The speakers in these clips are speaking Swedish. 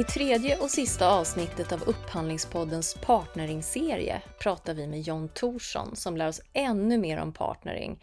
I tredje och sista avsnittet av Upphandlingspoddens partneringserie pratar vi med John Thorsson som lär oss ännu mer om partnering.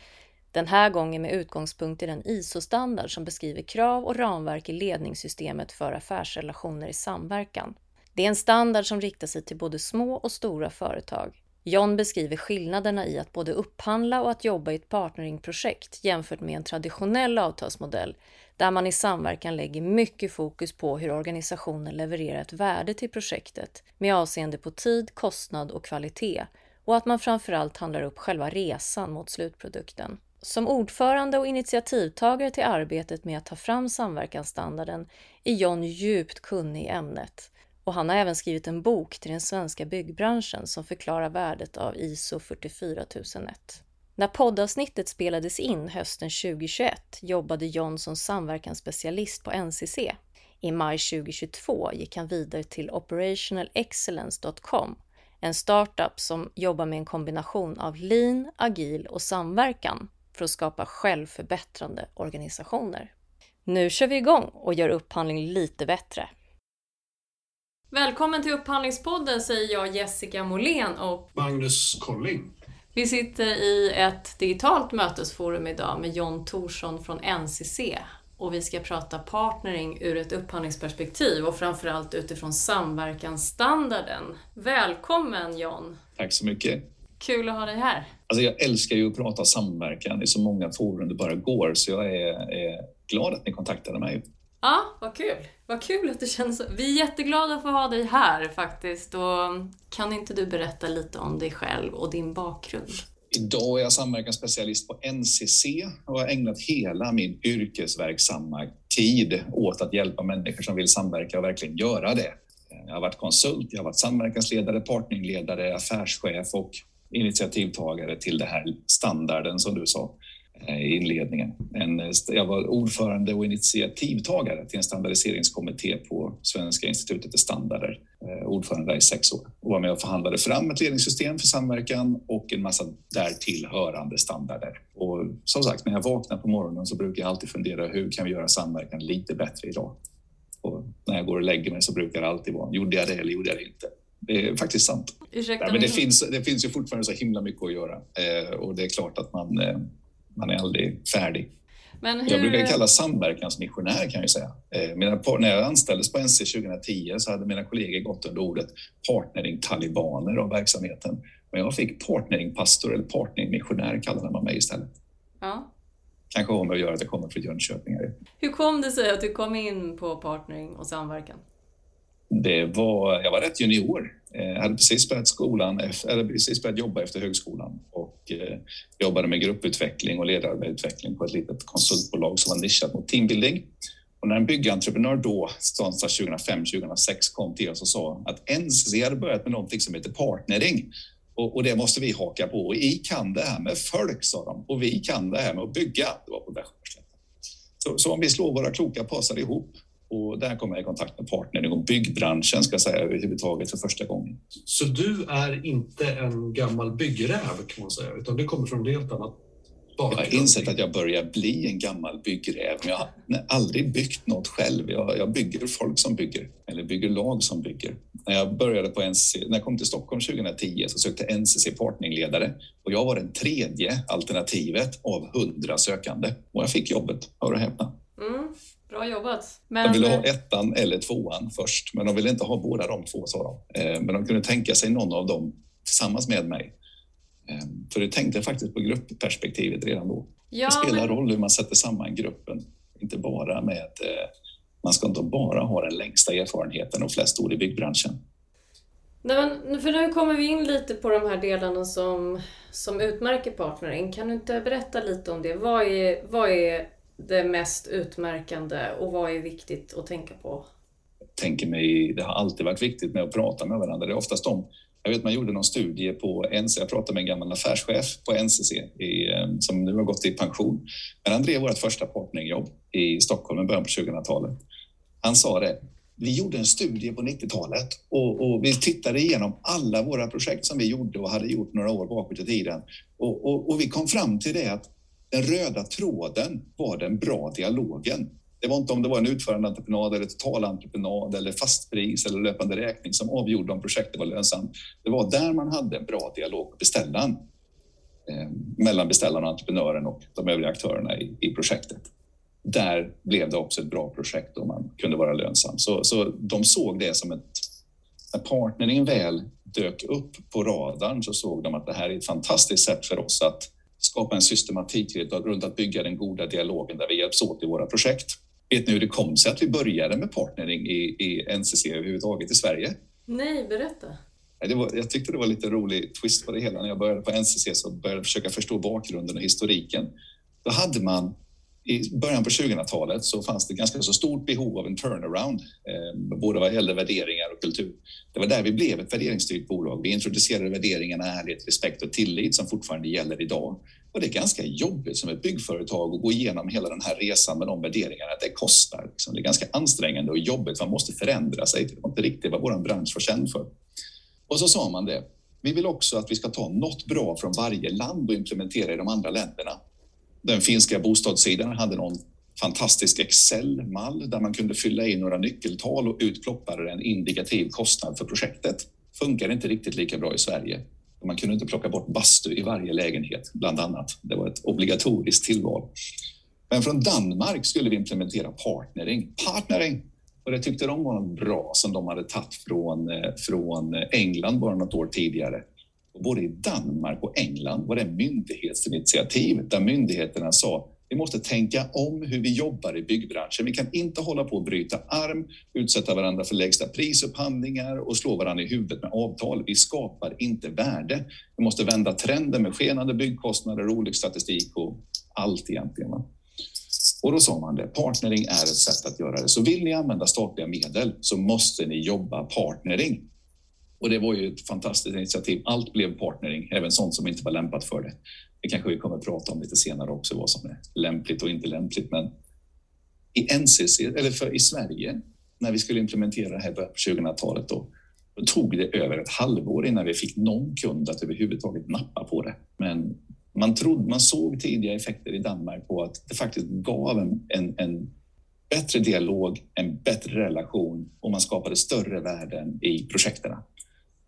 Den här gången med utgångspunkt i den ISO-standard som beskriver krav och ramverk i ledningssystemet för affärsrelationer i samverkan. Det är en standard som riktar sig till både små och stora företag. John beskriver skillnaderna i att både upphandla och att jobba i ett partneringprojekt jämfört med en traditionell avtalsmodell där man i samverkan lägger mycket fokus på hur organisationen levererar ett värde till projektet med avseende på tid, kostnad och kvalitet och att man framförallt handlar upp själva resan mot slutprodukten. Som ordförande och initiativtagare till arbetet med att ta fram samverkansstandarden är John djupt kunnig i ämnet och han har även skrivit en bok till den svenska byggbranschen som förklarar värdet av ISO 44001. När poddavsnittet spelades in hösten 2021 jobbade John som samverkansspecialist på NCC. I maj 2022 gick han vidare till operationalexcellence.com, en startup som jobbar med en kombination av lean, agil och samverkan för att skapa självförbättrande organisationer. Nu kör vi igång och gör upphandling lite bättre. Välkommen till Upphandlingspodden säger jag Jessica Molén och Magnus Colling. Vi sitter i ett digitalt mötesforum idag med John Thorsson från NCC och vi ska prata partnering ur ett upphandlingsperspektiv och framförallt utifrån samverkansstandarden. Välkommen John! Tack så mycket! Kul att ha dig här! Alltså jag älskar ju att prata samverkan i så många forum det bara går så jag är, är glad att ni kontaktade mig. Ja, vad kul! Vad kul att det känns så. Vi är jätteglada för att ha dig här faktiskt. Och kan inte du berätta lite om dig själv och din bakgrund? Idag är jag samverkansspecialist på NCC och har ägnat hela min yrkesverksamma tid åt att hjälpa människor som vill samverka och verkligen göra det. Jag har varit konsult, jag har varit samverkansledare, partnerledare, affärschef och initiativtagare till den här standarden som du sa. Eh, i inledningen. En, jag var ordförande och initiativtagare till en standardiseringskommitté på Svenska institutet för standarder. Eh, ordförande där i sex år och var med och förhandlade fram ett ledningssystem för samverkan och en massa därtill hörande standarder. Och som sagt, när jag vaknar på morgonen så brukar jag alltid fundera hur kan vi göra samverkan lite bättre idag? Och när jag går och lägger mig så brukar det alltid vara, gjorde jag det eller gjorde jag det inte? Det är faktiskt sant. Ursäkta, ja, men det, finns, det finns ju fortfarande så himla mycket att göra eh, och det är klart att man man är aldrig färdig. Hur... Jag brukar kalla samverkansmissionär kan jag säga. Eh, mina, när jag anställdes på NC 2010 så hade mina kollegor gått under ordet partnering-talibaner av verksamheten. Men jag fick partnering-pastor eller partnering-missionär kallade man mig istället. Ja. Kanske har med att göra att jag kommer från Jönköping. Hur kom det sig att du kom in på partnering och samverkan? Det var, jag var rätt junior. Jag hade precis börjat, skolan, eller precis börjat jobba efter högskolan och eh, jobbade med grupputveckling och ledarutveckling på ett litet konsultbolag som var nischat mot teambuilding. Och när en byggentreprenör då, någonstans 2005-2006, kom till oss och sa att NCC hade börjat med någonting som heter partnering och, och, det måste vi haka på. Och vi kan det här med folk, sa de, och vi kan det här med att bygga. Det var på så, så om vi slår våra kloka påsar ihop och där kom jag i kontakt med partnern och byggbranschen ska jag säga överhuvudtaget för första gången. Så du är inte en gammal byggräv kan man säga, utan du kommer från helt annat? Jag har insett att jag börjar bli en gammal byggräv, men jag har aldrig byggt något själv. Jag, jag bygger folk som bygger, eller bygger lag som bygger. När jag började på NCC, när jag kom till Stockholm 2010 så sökte NCC partningledare och jag var det tredje alternativet av hundra sökande och jag fick jobbet, hör och häpna. Bra jobbat. Men... De ville ha ettan eller tvåan först, men de ville inte ha båda de två, sa de. Eh, men de kunde tänka sig någon av dem tillsammans med mig. Eh, för det tänkte jag faktiskt på gruppperspektivet redan då. Ja, det spelar men... roll hur man sätter samman gruppen, inte bara med eh, man ska inte bara ha den längsta erfarenheten och flest år i byggbranschen. Nej, men för nu kommer vi in lite på de här delarna som, som utmärker partnering. Kan du inte berätta lite om det? Vad är, vad är det mest utmärkande och vad är viktigt att tänka på? Jag tänker mig, det har alltid varit viktigt med att prata med varandra. Det är oftast de jag vet man gjorde någon studie på NCC, jag pratade med en gammal affärschef på NCC i, eh, som nu har gått i pension. Men han drev vårt första partnerjobb i Stockholm i början på 2000-talet. Han sa det, vi gjorde en studie på 90-talet och, och, vi tittade igenom alla våra projekt som vi gjorde och hade gjort några år bakåt i tiden. Och, och, och vi kom fram till det att den röda tråden var den bra dialogen. Det var inte om det var en utförandeentreprenad eller totalentreprenad eller fastpris eller löpande räkning som avgjorde om projektet var lönsamt. Det var där man hade en bra dialog med beställaren, eh, mellan beställaren och entreprenören och de övriga aktörerna i, i projektet. Där blev det också ett bra projekt och man kunde vara lönsam. Så, så de såg det som ett... När partneringen väl dök upp på radarn så såg de att det här är ett fantastiskt sätt för oss att skapa en systematik runt att bygga den goda dialogen där vi hjälps åt i våra projekt. Vet ni hur det kom sig att vi började med partnering i, i NCC överhuvudtaget i Sverige? Nej, berätta. Var, jag tyckte det var lite rolig twist på det hela. När jag började på NCC så började jag försöka förstå bakgrunden och historiken. Då hade man i början på 2000-talet så fanns det ganska så stort behov av en turnaround, eh, både vad gäller värderingar och kultur. Det var där vi blev ett värderingsstyrt bolag. Vi introducerade värderingarna ärlighet, respekt och tillit som fortfarande gäller idag. Och det är ganska jobbigt som ett byggföretag att gå igenom hela den här resan med de värderingarna. Det kostar. Liksom. Det är ganska ansträngande och jobbigt. Man måste förändra sig. Det var inte riktigt vad vår bransch var känd för. Och så sa man det. Vi vill också att vi ska ta något bra från varje land och implementera i de andra länderna. Den finska bostadssidan hade någon fantastisk Excel-mall där man kunde fylla i några nyckeltal och utploppade en indikativ kostnad för projektet. Funkar inte riktigt lika bra i Sverige. Man kunde inte plocka bort bastu i varje lägenhet, bland annat. Det var ett obligatoriskt tillval. Men från Danmark skulle vi implementera partnering. Partnering! Och det tyckte de var något bra som de hade tagit från, eh, från England bara något år tidigare. Både i Danmark och England var det myndighetsinitiativ där myndigheterna sa vi måste tänka om hur vi jobbar i byggbranschen. Vi kan inte hålla på att bryta arm, utsätta varandra för lägsta prisupphandlingar och slå varandra i huvudet med avtal. Vi skapar inte värde. Vi måste vända trenden med skenande byggkostnader, olycksstatistik och allt egentligen. Och då sa man det, partnering är ett sätt att göra det. Så vill ni använda statliga medel så måste ni jobba partnering. Och det var ju ett fantastiskt initiativ. Allt blev partnering, även sånt som inte var lämpat för det. Det kanske vi kommer att prata om lite senare också, vad som är lämpligt och inte lämpligt. Men i NCC, eller för, i Sverige, när vi skulle implementera det här på 2000-talet, då, då tog det över ett halvår innan vi fick någon kund att överhuvudtaget nappa på det. Men man, trodde, man såg tidiga effekter i Danmark på att det faktiskt gav en, en, en bättre dialog, en bättre relation och man skapade större värden i projekten.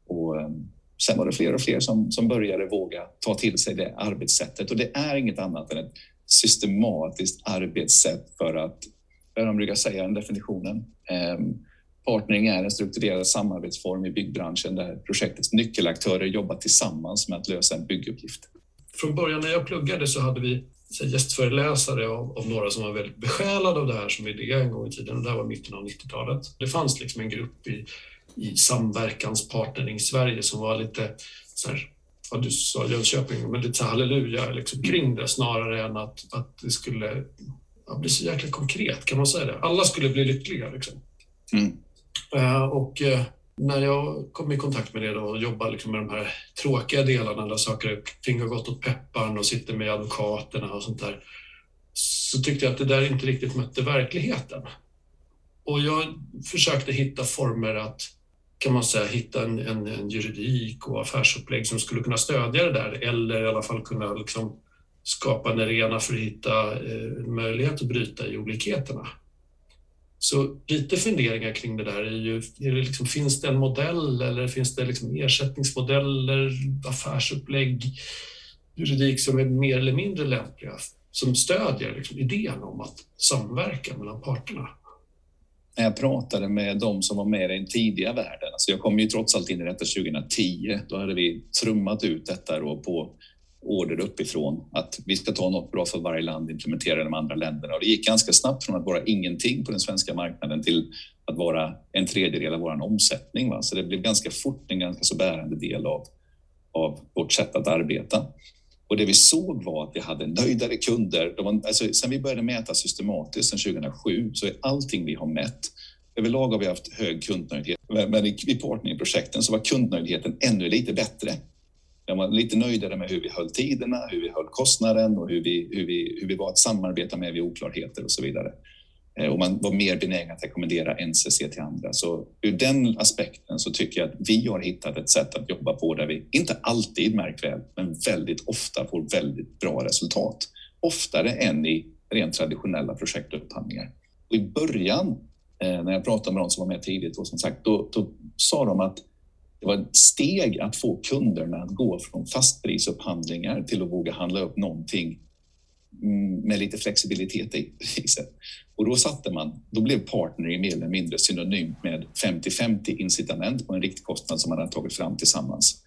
Och ehm, sen var det fler och fler som, som började våga ta till sig det arbetssättet och det är inget annat än ett systematiskt arbetssätt för att, vad de brukar säga den definitionen, ehm, Partnering är en strukturerad samarbetsform i byggbranschen där projektets nyckelaktörer jobbar tillsammans med att lösa en bygguppgift. Från början när jag pluggade så hade vi gästföreläsare av, av, några som var väldigt besjälade av det här som idé en gång i tiden. Det här var mitten av 90-talet. Det fanns liksom en grupp i i samverkanspartnern i Sverige som var lite så här, vad du sa Jönköping, men lite så halleluja liksom, kring det snarare än att, att det skulle ja, bli så jäkla konkret, kan man säga det? Alla skulle bli lyckliga. Liksom. Mm. Uh, och uh, när jag kom i kontakt med det då och jobbade liksom med de här tråkiga delarna där saker ting har gått åt pepparn och sitter med advokaterna och sånt där, så tyckte jag att det där inte riktigt mötte verkligheten. Och jag försökte hitta former att kan man säga, hitta en, en, en, juridik och affärsupplägg som skulle kunna stödja det där eller i alla fall kunna liksom skapa en arena för att hitta eh, möjlighet att bryta i olikheterna. Så lite funderingar kring det där är ju, är det liksom, finns det en modell eller finns det liksom ersättningsmodeller, affärsupplägg, juridik som är mer eller mindre lämpliga som stödjer liksom, idén om att samverka mellan parterna? När jag pratade med de som var med i den tidiga världen, alltså jag kom ju trots allt in i detta 2010, då hade vi trummat ut detta då på order uppifrån att vi ska ta något bra för varje land och implementera de andra länderna. Och det gick ganska snabbt från att vara ingenting på den svenska marknaden till att vara en tredjedel av vår omsättning. Va? Så det blev ganska fort en ganska så bärande del av, av vårt sätt att arbeta. Och det vi såg var att vi hade nöjdare kunder. De var, alltså, sen vi började mäta systematiskt sen 2007 så är allting vi har mätt Överlag har vi haft hög kundnöjdhet, men i partnerprojekten så var kundnöjdheten ännu lite bättre. De var lite nöjdare med hur vi höll tiderna, hur vi höll kostnaden och hur vi, hur vi, hur vi var att samarbeta med vid oklarheter och så vidare. Eh, och man var mer benägen att rekommendera NCC till andra. Så ur den aspekten så tycker jag att vi har hittat ett sätt att jobba på där vi, inte alltid märkt väl, men väldigt ofta får väldigt bra resultat. Oftare än i rent traditionella projektupphandlingar. Och I början, eh, när jag pratade med de som var med tidigt, och som sagt, då, då sa de att det var ett steg att få kunderna att gå från fastprisupphandlingar till att våga handla upp någonting med lite flexibilitet i sig. Och då satte man, då blev partnering mer eller mindre synonymt med 50-50 incitament på en riktkostnad som man hade tagit fram tillsammans.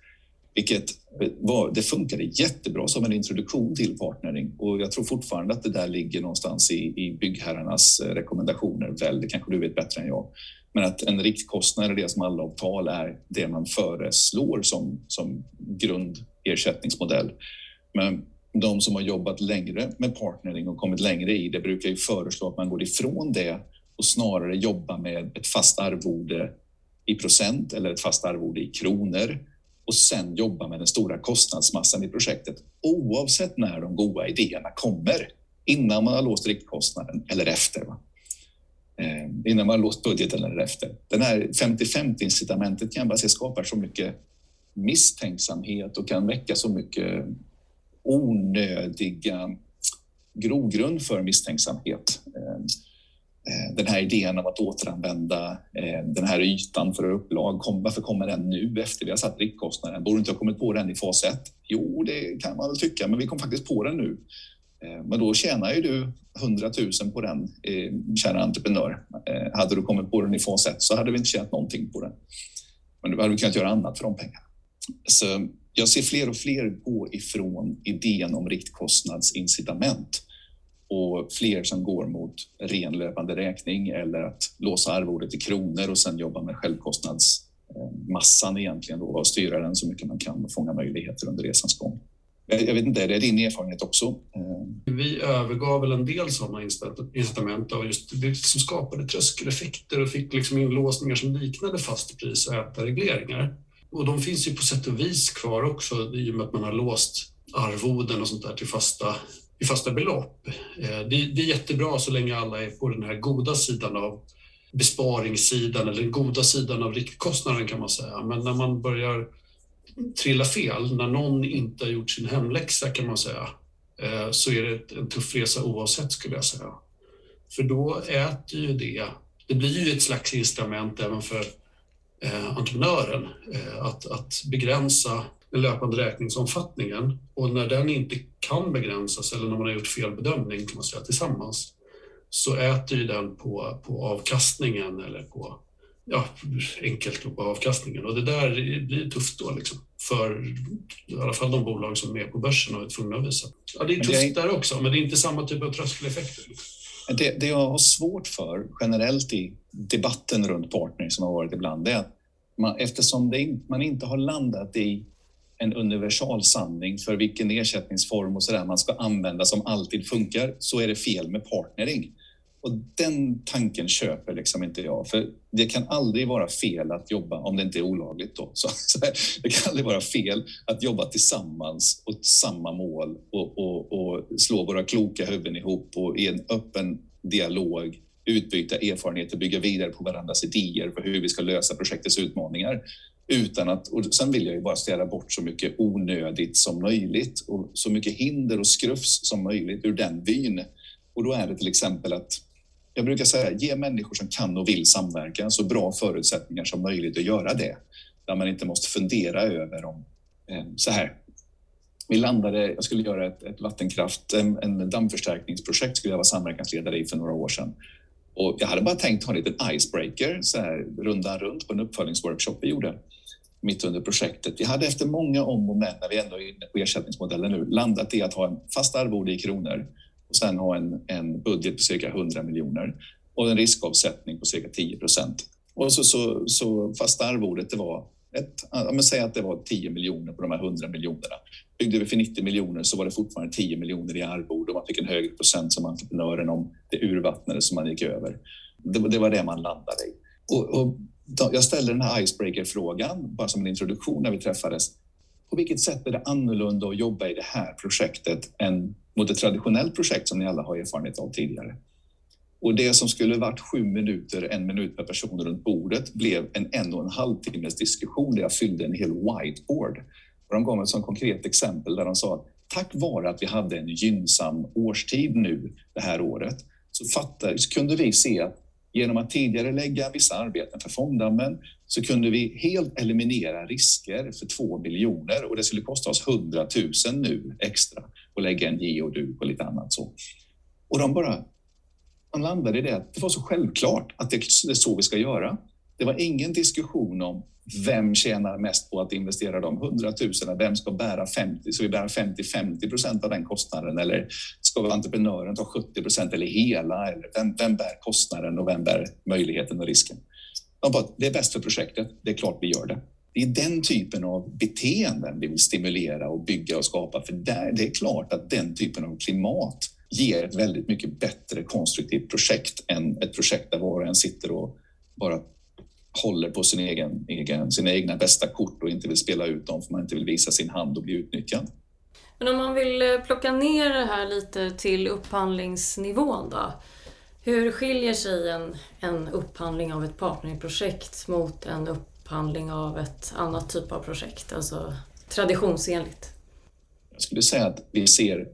Vilket eh, var, det funkade jättebra som en introduktion till partnering och jag tror fortfarande att det där ligger någonstans i, i byggherrarnas eh, rekommendationer. Väl, det kanske du vet bättre än jag. Men att en riktkostnad är det som alla avtal är det man föreslår som, som grundersättningsmodell. Men de som har jobbat längre med partnering och kommit längre i det brukar ju föreslå att man går ifrån det och snarare jobbar med ett fast arvode i procent eller ett fast arvode i kronor och sen jobba med den stora kostnadsmassan i projektet oavsett när de goda idéerna kommer. Innan man har låst riktkostnaden eller efter. Va? Eh, innan man har låst budgeten eller efter. Den här 50-50 incitamentet kan bara se skapar så mycket misstänksamhet och kan väcka så mycket onödiga eh, grogrund för misstänksamhet. Eh, eh, den här idén om att återanvända den här ytan för upplag, varför kommer den nu efter vi har satt riktkostnaden? Borde inte ha kommit på den i fas 1? Jo, det kan man väl tycka, men vi kom faktiskt på den nu. Men då tjänar ju du 100 000 på den, kära entreprenör. Hade du kommit på den i fas 1 så hade vi inte tjänat någonting på den. Men du hade kunnat göra annat för de pengarna. Så jag ser fler och fler gå ifrån idén om riktkostnadsincitament och fler som går mot ren löpande räkning eller att låsa arvodet i kronor och sen jobba med självkostnadsmassan egentligen då och styra den så mycket man kan och fånga möjligheter under resans gång. Jag vet inte, är det din erfarenhet också? Eh. Vi övergav väl en del sådana incitament och just det som skapade tröskeleffekter och fick liksom inlåsningar som liknade fastpris och ätarregleringar. Och de finns ju på sätt och vis kvar också i och med att man har låst arvoden och sånt där till fasta, i fasta belopp. Eh, det, det är jättebra så länge alla är på den här goda sidan av besparingssidan eller den goda sidan av riktkostnaden kan man säga. Men när man börjar trilla fel, när någon inte har gjort sin hemläxa kan man säga, eh, så är det en tuff resa oavsett skulle jag säga. För då äter ju det, det blir ju ett slags instrument även för eh, entreprenören eh, att, att begränsa den löpande räkningsomfattningen och när den inte kan begränsas eller när man har gjort fel bedömning kan man säga tillsammans så äter ju den på, på avkastningen eller på, ja, enkelt på avkastningen och det där blir tufft då liksom för i alla fall de bolag som är på börsen och är tvungna att visa. Ja, det är tufft är... där också, men det är inte samma typ av tröskeleffekter. Det, det jag har svårt för generellt i debatten runt partnering som har varit ibland, det är att man, eftersom det, man inte har landat i en universal sanning för vilken ersättningsform och så där man ska använda som alltid funkar, så är det fel med partnering. Och den tanken köper liksom inte jag, för det kan aldrig vara fel att jobba, om det inte är olagligt då, så, så det kan aldrig vara fel att jobba tillsammans åt samma mål och, och, och slå våra kloka huvuden ihop och i en öppen dialog utbyta erfarenheter, bygga vidare på varandras idéer för hur vi ska lösa projektets utmaningar. Utan att, och sen vill jag ju bara städa bort så mycket onödigt som möjligt och så mycket hinder och skrufs som möjligt ur den vyn. Och då är det till exempel att jag brukar säga ge människor som kan och vill samverka så bra förutsättningar som möjligt att göra det. Där man inte måste fundera över om eh, så här. Vi landade, jag skulle göra ett, ett vattenkraft, en, en dammförstärkningsprojekt skulle jag vara samverkansledare i för några år sedan. Och jag hade bara tänkt ha en liten icebreaker, så här, rundan runt på en uppföljningsworkshop vi gjorde mitt under projektet. Vi hade efter många om och men, när vi ändå är inne på ersättningsmodellen nu, landat i att ha en fast arvode i kronor och sen ha en, en budget på cirka 100 miljoner och en riskavsättning på cirka 10 procent. Och så, så, så fasta arvodet, det var ett, ja, säg att det var 10 miljoner på de här 100 miljonerna. Byggde vi för 90 miljoner så var det fortfarande 10 miljoner i arvode och man fick en högre procent som entreprenören om det urvattnade som man gick över. Det, det var det man landade i. Och, och jag ställde den här icebreaker-frågan bara som en introduktion när vi träffades. På vilket sätt är det annorlunda att jobba i det här projektet än mot ett traditionellt projekt som ni alla har erfarenhet av tidigare? Och det som skulle varit sju minuter, en minut per person runt bordet blev en en och en halv timmes diskussion där jag fyllde en hel whiteboard. Och de gav ett sådant konkret exempel där de sa att tack vare att vi hade en gynnsam årstid nu det här året så, fattar, så kunde vi se att genom att tidigare lägga vissa arbeten för fonddammen så kunde vi helt eliminera risker för två miljoner och det skulle kosta oss 100 000 nu extra och lägga en geoduk och lite annat så. Och de bara de landade i det att det var så självklart att det är så vi ska göra. Det var ingen diskussion om vem tjänar mest på att investera de hundratusen. Vem ska bära 50? Ska vi bära 50-50 procent av den kostnaden eller ska entreprenören ta 70 procent eller hela? Eller vem, vem bär kostnaden och vem bär möjligheten och risken? De bara, det är bäst för projektet, det är klart vi gör det. Det är den typen av beteenden vi vill stimulera och bygga och skapa, för där, det är klart att den typen av klimat ger ett väldigt mycket bättre konstruktivt projekt än ett projekt där var och en sitter och bara håller på sin egen, egen, sina egna bästa kort och inte vill spela ut dem för man inte vill visa sin hand och bli utnyttjad. Men om man vill eh, plocka ner det här lite till upphandlingsnivån då? Hur skiljer sig en, en upphandling av ett partnerprojekt mot en upphandling av ett annat typ av projekt, alltså traditionsenligt? Jag skulle säga att vi ser,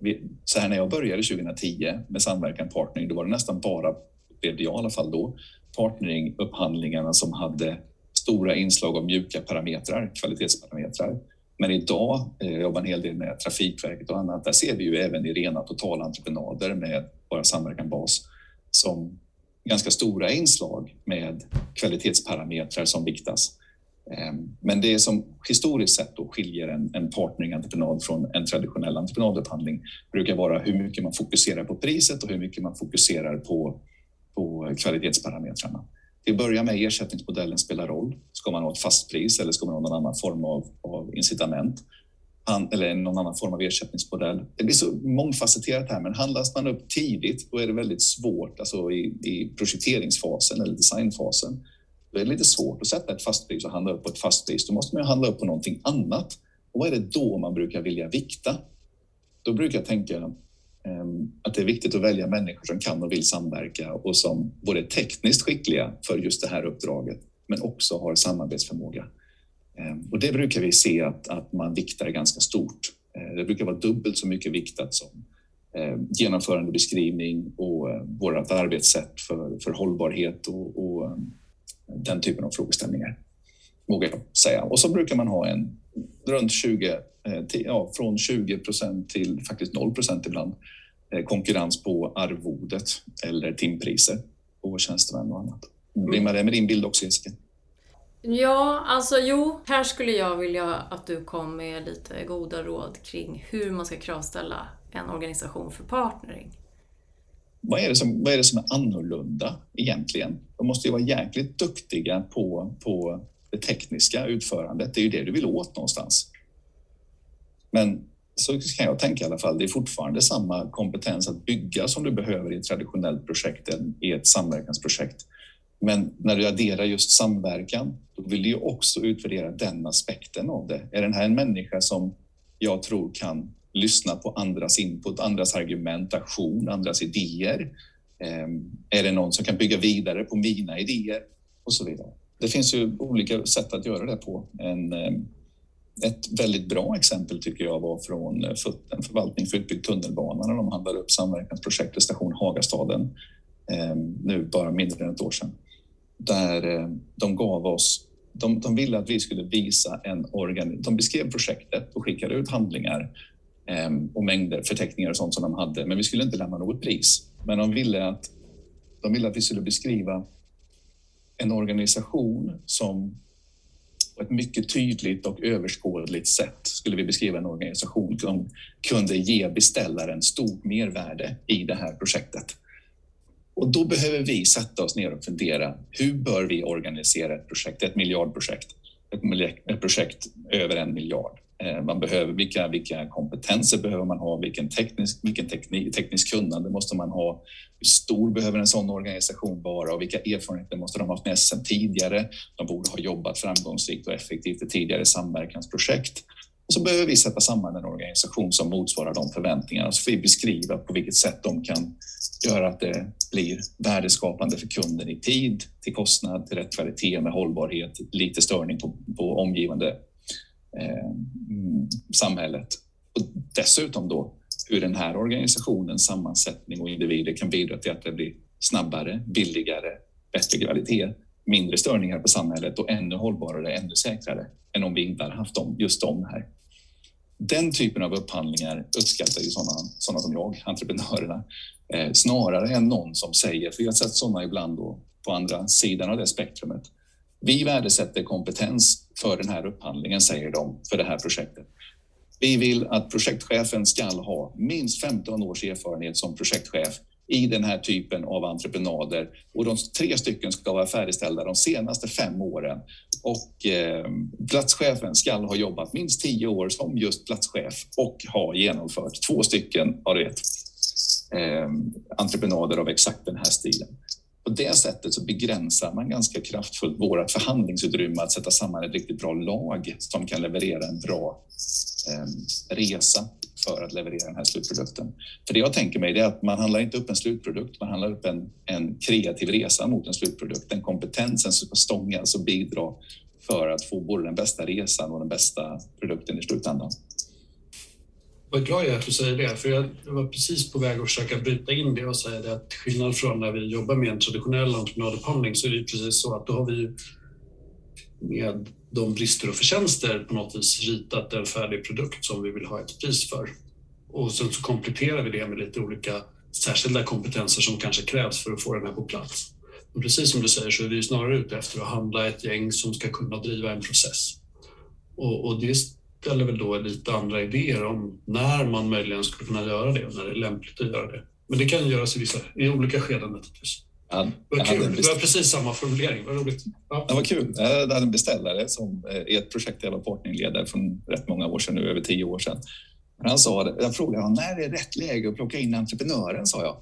så här när jag började 2010 med samverkan partnering, då var det nästan bara, upplevde jag i alla fall då, partneringupphandlingarna som hade stora inslag av mjuka parametrar, kvalitetsparametrar. Men idag, eh, jag eh, jobbar en hel del med Trafikverket och annat, där ser vi ju även i rena totalentreprenader med bara samverkan bas som ganska stora inslag med kvalitetsparametrar som viktas. Ehm, men det som historiskt sett då skiljer en, en partneringentreprenad från en traditionell entreprenadupphandling brukar vara hur mycket man fokuserar på priset och hur mycket man fokuserar på på kvalitetsparametrarna. Till att börja med ersättningsmodellen spelar roll. Ska man ha ett fast pris eller ska man ha någon annan form av, av incitament? eller någon annan form av ersättningsmodell. Det blir så mångfacetterat här, men handlas man upp tidigt, då är det väldigt svårt, alltså i, i projekteringsfasen eller designfasen, då är det lite svårt att sätta ett fast pris och handla upp på ett fast pris. Då måste man ju handla upp på någonting annat. Och vad är det då man brukar vilja vikta? Då brukar jag tänka ehm, att det är viktigt att välja människor som kan och vill samverka och som både är tekniskt skickliga för just det här uppdraget men också har samarbetsförmåga. Ehm, och det brukar vi se att, att man viktar ganska stort. Ehm, det brukar vara dubbelt så mycket viktat som genomförandebeskrivning och vårt arbetssätt för, för hållbarhet och, och den typen av frågeställningar, vågar jag säga. Och så brukar man ha en runt 20, eh, ja, från 20 procent till faktiskt 0 procent ibland Eh, konkurrens på arvodet eller timpriser på tjänstemän och annat. Rimmar det med din bild också Jessica? Ja, alltså jo, här skulle jag vilja att du kom med lite goda råd kring hur man ska kravställa en organisation för partnering. Vad är, det som, vad är det som är annorlunda egentligen? De måste ju vara jäkligt duktiga på, på det tekniska utförandet. Det är ju det du vill åt någonstans. Men så kan jag tänka i alla fall. Det är fortfarande samma kompetens att bygga som du behöver i ett traditionellt projekt än i ett samverkansprojekt. Men när du adderar just samverkan, då vill du ju också utvärdera den aspekten av det. Är den här en människa som jag tror kan lyssna på andras input, andras argumentation, andras idéer? Ehm, är det någon som kan bygga vidare på mina idéer? Och så vidare. Det finns ju olika sätt att göra det på. En, ehm, ett väldigt bra exempel tycker jag var från eh, en förvaltning för utbyggd tunnelbana när de handlade upp samverkansprojektet station Hagastaden ehm, nu bara mindre än ett år sedan. Där de gav oss de, de ville att vi skulle visa en organ... De beskrev projektet och skickade ut handlingar Ehm, och mängder, förteckningar och sånt som de hade, men vi skulle inte lämna något pris. Men de ville att, de ville att vi skulle beskriva en organisation som på ett mycket tydligt och överskådligt sätt skulle vi beskriva en organisation som kunde ge beställaren stort mervärde i det här projektet. Och då behöver vi sätta oss ner och fundera, hur bör vi organisera ett projekt, ett miljardprojekt, ett projekt över en miljard? Eh, man behöver, vilka, vilka kompetenser behöver man ha? Vilken teknisk, vilken teknik, teknisk kunnande måste man ha? Hur stor behöver en sån organisation vara och vilka erfarenheter måste de ha haft med sig tidigare? De borde ha jobbat framgångsrikt och effektivt i tidigare samverkansprojekt. Och så behöver vi sätta samman en organisation som motsvarar de förväntningarna. Så får vi beskriva på vilket sätt de kan göra att det blir värdeskapande för kunden i tid, till kostnad, till rätt kvalitet med hållbarhet, lite störning på, på omgivande Eh, mm, samhället. Och dessutom då, hur den här organisationens sammansättning och individer kan bidra till att det blir snabbare, billigare, bättre kvalitet, mindre störningar på samhället och ännu hållbarare, ännu säkrare än om vi inte hade haft dem, just de här. Den typen av upphandlingar uppskattar ju sådana, sådana som jag, entreprenörerna, eh, snarare än någon som säger, för jag har sett sådana ibland då, på andra sidan av det spektrumet. Vi värdesätter kompetens för den här upphandlingen, säger de, för det här projektet. Vi vill att projektchefen ska ha minst 15 års erfarenhet som projektchef i den här typen av entreprenader och de tre stycken ska vara färdigställda de senaste fem åren. Och eh, platschefen ska ha jobbat minst tio år som just platschef och ha genomfört två stycken av det, eh, entreprenader av exakt den här stilen. På det sättet så begränsar man ganska kraftfullt vårt förhandlingsutrymme att sätta samman ett riktigt bra lag som kan leverera en bra eh, resa för att leverera den här slutprodukten. För det jag tänker mig är att man handlar inte upp en slutprodukt, man handlar upp en, en kreativ resa mot en slutprodukt. Den kompetensen som ska stångas och bidra för att få både den bästa resan och den bästa produkten i slutändan. Vad glad jag är att du säger det, för jag var precis på väg att försöka bryta in det och säga det att skillnad från när vi jobbar med en traditionell entreprenadupphandling så är det precis så att då har vi med de brister och förtjänster på något vis ritat en färdig produkt som vi vill ha ett pris för. Och sen så kompletterar vi det med lite olika särskilda kompetenser som kanske krävs för att få den här på plats. Men precis som du säger så är vi snarare ute efter att handla ett gäng som ska kunna driva en process. Och, och det ställer väl då lite andra idéer om när man möjligen skulle kunna göra det och när det är lämpligt att göra det. Men det kan göras i, vissa, i olika skeden naturligtvis. Ja, vad kul. Det var precis samma formulering. Vad roligt. Ja. Det var kul. Jag hade en beställare som är eh, ett projekt jag var partnerledare från rätt många år sedan nu, över tio år sedan. Han sa, jag frågade honom, när är rätt läge att plocka in entreprenören, sa jag.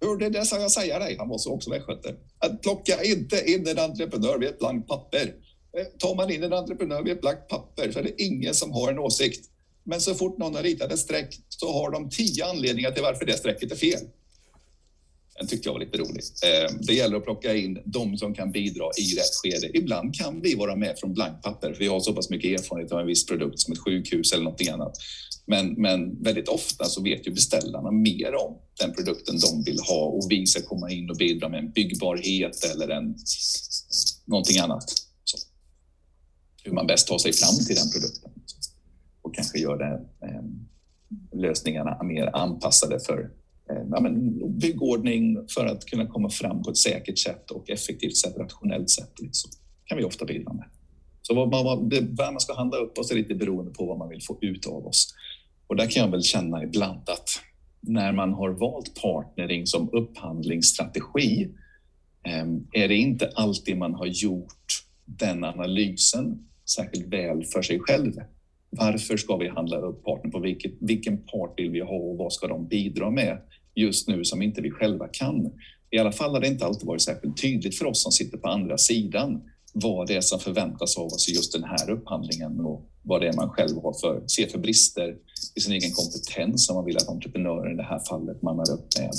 Hur det sa jag säga dig, han var så också västgöte. Att plocka inte in en entreprenör vid ett blankt papper. Eh, tar man in en entreprenör vid ett blankt papper så är det ingen som har en åsikt. Men så fort någon har ritat ett streck så har de tio anledningar till varför det strecket är fel. Den tyckte jag var lite rolig. Ehm, det gäller att plocka in de som kan bidra i rätt skede. Ibland kan vi vara med från blankt papper, för vi har så pass mycket erfarenhet av en viss produkt som ett sjukhus eller någonting annat. Men, men väldigt ofta så vet ju beställarna mer om den produkten de vill ha och vi ska komma in och bidra med en byggbarhet eller en, någonting annat. Hur man bäst tar sig fram till den produkten och kanske gör det, eh, lösningarna mer anpassade för Eh, ja, men, byggordning för att kunna komma fram på ett säkert sätt och effektivt sätt, rationellt sätt. Det kan vi ofta bidra med. Så vad man, vad man ska handla upp oss är lite beroende på vad man vill få ut av oss. Och där kan jag väl känna ibland att när man har valt partnering som upphandlingsstrategi ehm, är det inte alltid man har gjort den analysen särskilt väl för sig själv. Varför ska vi handla upp partnern? På vilket, vilken part vill vi ha och vad ska de bidra med? just nu som inte vi själva kan. I alla fall har det inte alltid varit särskilt tydligt för oss som sitter på andra sidan vad det är som förväntas av oss i just den här upphandlingen och vad det är man själv har för, ser för brister i sin egen kompetens som man vill att entreprenören i det här fallet mannar upp med.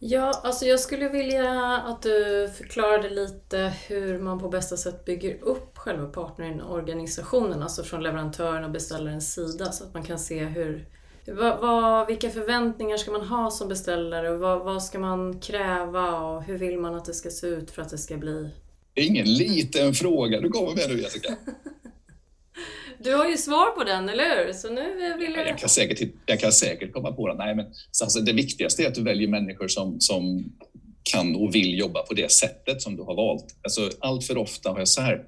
Ja, alltså jag skulle vilja att du förklarade lite hur man på bästa sätt bygger upp själva partnerorganisationen, alltså från leverantören och beställarens sida, så att man kan se hur, vad, vad, vilka förväntningar ska man ha som beställare? Vad, vad ska man kräva och hur vill man att det ska se ut för att det ska bli... Det är ingen liten fråga du kommer med nu Jessica. Du har ju svar på den, eller hur? Så nu vill jag... Jag kan säkert, jag kan säkert komma på den. Nej, men alltså, det viktigaste är att du väljer människor som, som kan och vill jobba på det sättet som du har valt. Alltså, allt för ofta har jag så här,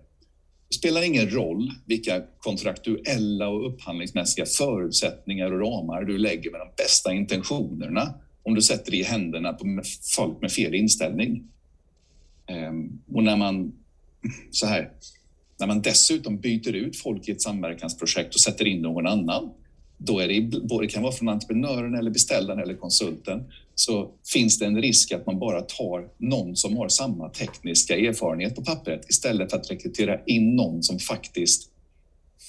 det spelar ingen roll vilka kontraktuella och upphandlingsmässiga förutsättningar och ramar du lägger med de bästa intentionerna om du sätter det i händerna på folk med fel inställning. Ehm, och när man, så här, när man dessutom byter ut folk i ett samverkansprojekt och sätter in någon annan, då är det, det kan vara från entreprenören eller beställaren eller konsulten, så finns det en risk att man bara tar någon som har samma tekniska erfarenhet på pappret istället för att rekrytera in någon som faktiskt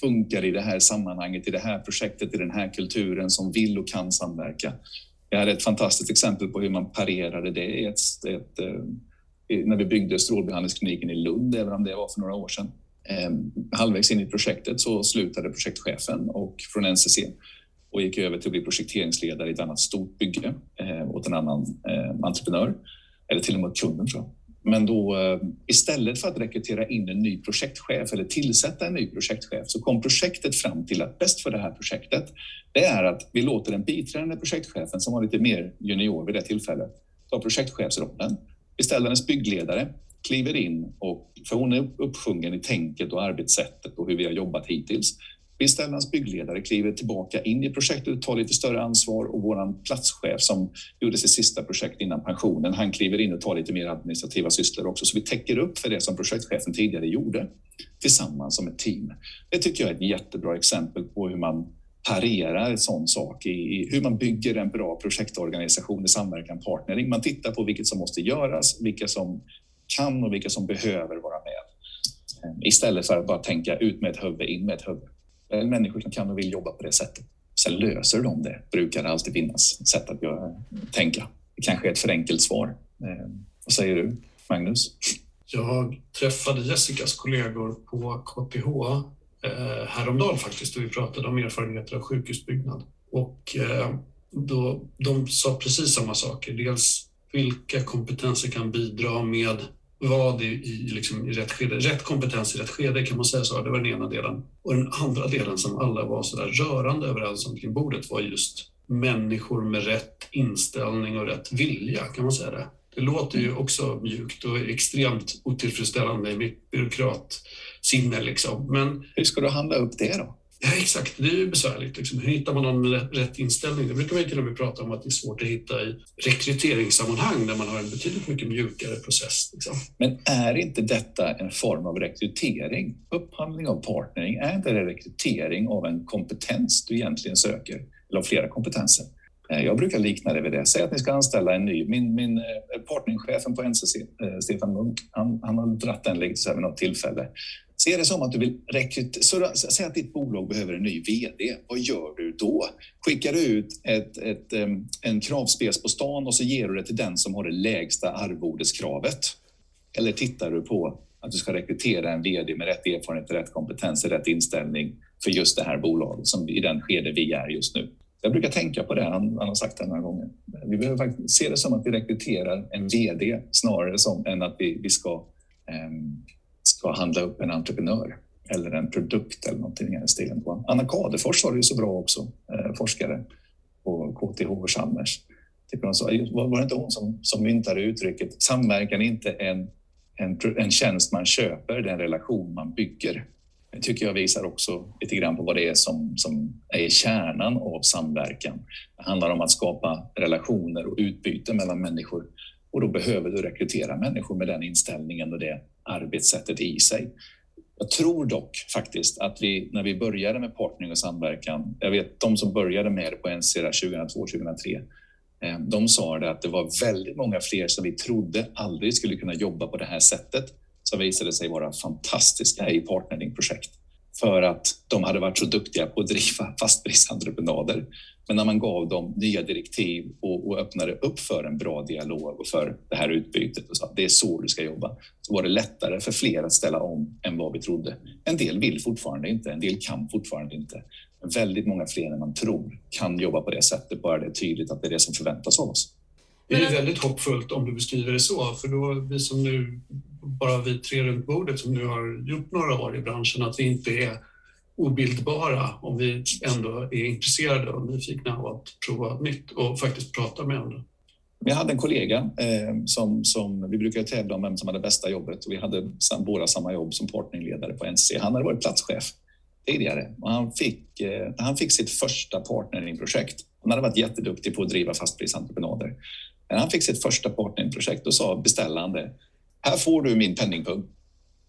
funkar i det här sammanhanget, i det här projektet, i den här kulturen, som vill och kan samverka. Jag hade ett fantastiskt exempel på hur man parerade det i ett, ett, eh, när vi byggde strålbehandlingskliniken i Lund, även om det var för några år sedan. Ehm, halvvägs in i projektet så slutade projektchefen och från NCC. och gick över till att bli projekteringsledare i ett annat stort bygge eh, åt en annan eh, entreprenör, eller till och med kunden tror jag. Men då eh, istället för att rekrytera in en ny projektchef eller tillsätta en ny projektchef så kom projektet fram till att bäst för det här projektet, det är att vi låter den biträdande projektchefen som var lite mer junior vid det tillfället ta projektchefsrollen. Vi ställer en byggledare, kliver in och för hon är uppsjungen i tänket och arbetssättet och hur vi har jobbat hittills. Beställarens byggledare kliver tillbaka in i projektet, tar lite större ansvar och vår platschef som gjorde sitt sista projekt innan pensionen, han kliver in och tar lite mer administrativa sysslor också. Så vi täcker upp för det som projektchefen tidigare gjorde tillsammans som ett team. Det tycker jag är ett jättebra exempel på hur man parerar en sån sak i, hur man bygger en bra projektorganisation i samverkan partnering. Man tittar på vilket som måste göras, vilka som kan och vilka som behöver vara med. Ehm, istället för att bara tänka ut med ett huvud, in med ett huvud människor som kan och vill jobba på det sättet. Sen löser de det, brukar det alltid finnas sätt att göra, tänka. Det kanske är ett för enkelt svar. Eh, vad säger du, Magnus? Jag träffade Jessicas kollegor på KTH eh, häromdagen faktiskt och vi pratade om erfarenheter av sjukhusbyggnad. Och eh, då, de sa precis samma saker. Dels vilka kompetenser kan bidra med vad i, i, liksom, i rätt skede. Rätt kompetens i rätt skede kan man säga så. Det var den ena delen. Och den andra delen som alla var så där rörande överens om kring bordet var just människor med rätt inställning och rätt vilja, kan man säga det? Det låter ju också mjukt och extremt otillfredsställande i mitt byråkratsinne. Liksom. Men hur ska du handla upp det då? Ja, exakt. Det är ju besvärligt. Liksom. Hur hittar man någon med rätt inställning? Det brukar man till och med prata om att det är svårt att hitta i rekryteringssammanhang där man har en betydligt mycket mjukare process. Liksom. Men är inte detta en form av rekrytering? Upphandling av partnering, är inte det rekrytering av en kompetens du egentligen söker? Eller av flera kompetenser? Eh, jag brukar likna det vid det. Säg att ni ska anställa en ny. Min, min eh, partnerchefen på NCC, eh, Stefan Munk, han, han har dratt den lite vid något tillfälle. Se det som att du vill rekrytera. Säg att ditt bolag behöver en ny VD. Vad gör du då? Skickar du ut ett, ett, en kravspec på stan och så ger du det till den som har det lägsta arvodeskravet? Eller tittar du på att du ska rekrytera en VD med rätt erfarenhet, rätt kompetens och rätt inställning för just det här bolaget som i den skede vi är just nu? Jag brukar tänka på det, han, han har sagt det några gånger. Vi behöver faktiskt se det som att vi rekryterar en VD snarare som än att vi, vi ska um, ska handla upp en entreprenör eller en produkt eller någonting i den stilen. Anna Kadefors var det ju så bra också, eh, forskare på KTH och Chalmers. Typ var det inte hon som, som myntade uttrycket samverkan är inte en, en, en tjänst man köper, det är en relation man bygger. Det tycker jag visar också lite grann på vad det är som, som är kärnan av samverkan. Det handlar om att skapa relationer och utbyte mellan människor och då behöver du rekrytera människor med den inställningen och det arbetssättet i sig. Jag tror dock faktiskt att vi, när vi började med partnering och samverkan, jag vet de som började med det på NCR 2002-2003, eh, de sa det att det var väldigt många fler som vi trodde aldrig skulle kunna jobba på det här sättet, som visade sig vara fantastiska i partneringprojekt för att de hade varit så duktiga på att driva fastprisentreprenader. Men när man gav dem nya direktiv och, och öppnade upp för en bra dialog och för det här utbytet och sa att det är så du ska jobba, så var det lättare för fler att ställa om än vad vi trodde. En del vill fortfarande inte, en del kan fortfarande inte. Men väldigt många fler än man tror kan jobba på det sättet, bara det är tydligt att det är det som förväntas av oss. Det är väldigt hoppfullt om du beskriver det så, för då vi som nu, bara vi tre runt bordet som nu har gjort några år i branschen, att vi inte är obildbara om vi ändå är intresserade och nyfikna av att prova nytt och faktiskt prata med andra. Jag hade en kollega eh, som, som vi brukar tävla om vem som hade bästa jobbet och vi hade sam, båda samma jobb som partnerledare på NC. Han hade varit platschef tidigare och han fick, eh, han fick sitt första partneringprojekt. Han hade varit jätteduktig på att driva fastprisentreprenader. När han fick sitt första partneringprojekt och sa beställande, här får du min penningpung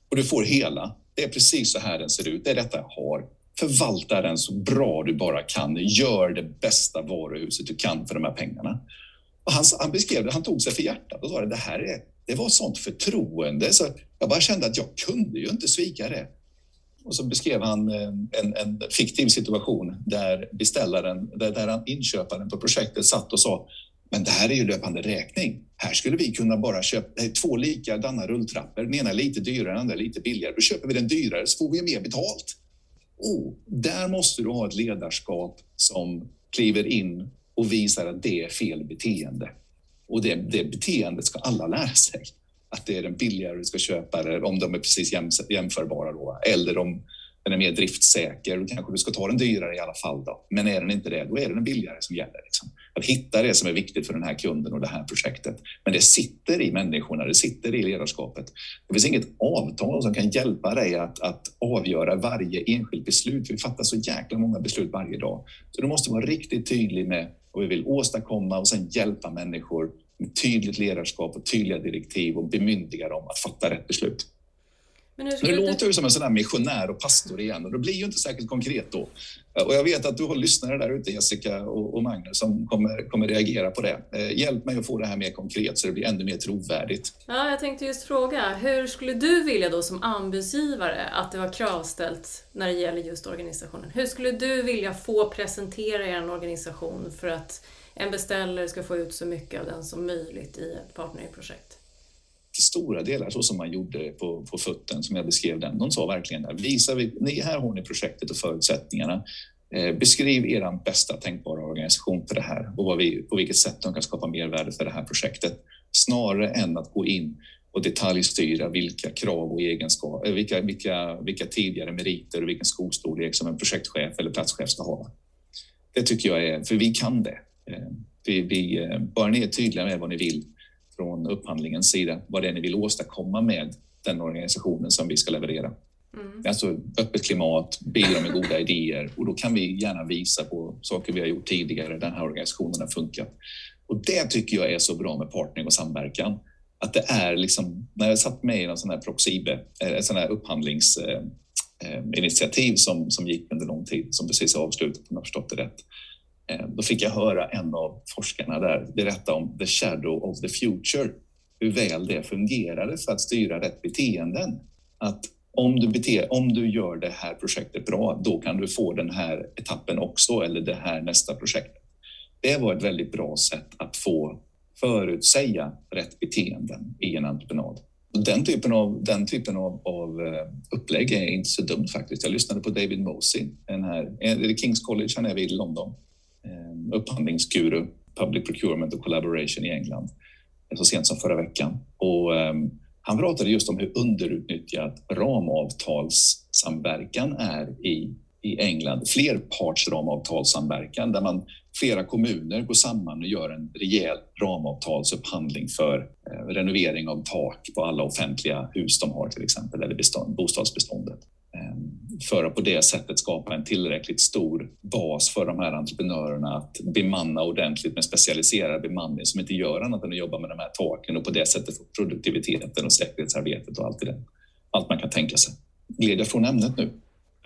och du får hela det är precis så här den ser ut. Det är detta jag har. Förvalta den så bra du bara kan. Gör det bästa varuhuset du kan för de här pengarna. Och han, han beskrev det, han tog sig för hjärtat och sa att det här är, det var sånt förtroende så jag bara kände att jag kunde ju inte svika det. Och så beskrev han eh, en, en fiktiv situation där beställaren, där, där han, inköparen på projektet satt och sa men det här är ju löpande räkning. Här skulle vi kunna bara köpa eh, två likadana rulltrappor. Den ena är lite dyrare, den andra lite billigare. Då köper vi den dyrare så får vi mer betalt. oh, där måste du ha ett ledarskap som kliver in och visar att det är fel beteende. Och det, det beteendet ska alla lära sig. Att det är den billigare du ska köpa, eller om de är precis jämförbara då, eller om den är mer driftsäker, då kanske du ska ta den dyrare i alla fall. Då. Men är den inte det, då är det den billigare som gäller. Liksom. Att hitta det som är viktigt för den här kunden och det här projektet. Men det sitter i människorna, det sitter i ledarskapet. Det finns inget avtal som kan hjälpa dig att, att avgöra varje enskilt beslut. Vi fattar så jäkla många beslut varje dag. Så du måste vara riktigt tydlig med vad vi vill åstadkomma och sen hjälpa människor med tydligt ledarskap och tydliga direktiv och bemyndiga dem att fatta rätt beslut. Men nu, nu låter du som en sån där missionär och pastor igen och det blir ju inte särskilt konkret då. Och jag vet att du har lyssnare där ute, Jessica och, Magnus, som kommer, kommer reagera på det. Eh, hjälp mig att få det här mer konkret så det blir ännu mer trovärdigt. Ja, jag tänkte just fråga, hur skulle du vilja då som anbudsgivare att det var kravställt när det gäller just organisationen? Hur skulle du vilja få presentera er organisation för att en beställare ska få ut så mycket av den som möjligt i ett partnerprojekt? Till stora delar så som man gjorde på, på fötten som jag beskrev den. De sa verkligen där, visar vi, ni, här har ni projektet och förutsättningarna. Eh, beskriv er bästa tänkbara organisation för det här och vad vi, på vilket sätt de kan skapa mervärde för det här projektet. Snarare än att gå in och detaljstyra vilka krav och egenskaper, eh, vilka, vilka, vilka tidigare meriter och vilken skolstorlek som en projektchef eller platschef ska ha. Det tycker jag är, för vi kan det. Eh, vi, vi, eh, bara ni är tydliga med vad ni vill från upphandlingens sida vad det är ni vill åstadkomma med den organisationen som vi ska leverera. Mm. Alltså öppet klimat, bidra med goda idéer och då kan vi gärna visa på saker vi har gjort tidigare. Den här organisationen har funkat. Och det tycker jag är så bra med partnering och samverkan. Att det är liksom, när jag satt med i en sån här Proxibe, eh, ett sån här upphandlingsinitiativ eh, som, som gick under lång tid, som precis är avslutat om jag förstått det rätt. Eh, då fick jag höra en av forskarna där berätta om the shadow of the future, hur väl det fungerade för att styra rätt beteenden. Att om du, bete, om du gör det här projektet bra, då kan du få den här etappen också eller det här nästa projekt. Det var ett väldigt bra sätt att få förutsäga rätt beteenden i en entreprenad. Den typen av, den typen av, av eh, upplägg är inte så dumt faktiskt. Jag lyssnade på David Mosey, den här, är det Kings College han är vid London? Eh, upphandlingsguru, public procurement och collaboration i England eh, så sent som förra veckan. Och, um, han pratade just om hur underutnyttjad ramavtalssamverkan är i, i England. Flerpartsramavtalssamverkan där man flera kommuner går samman och gör en rejäl ramavtalsupphandling för eh, renovering av tak på alla offentliga hus de har till exempel, eller bestånd, bostadsbeståndet. Eh, för att på det sättet skapa en tillräckligt stor bas för de här entreprenörerna att bemanna ordentligt med specialiserad bemanning som inte gör annat än att jobba med de här taken och på det sättet få produktiviteten och säkerhetsarbetet och allt, det, allt man kan tänka sig. Gled jag från ämnet nu?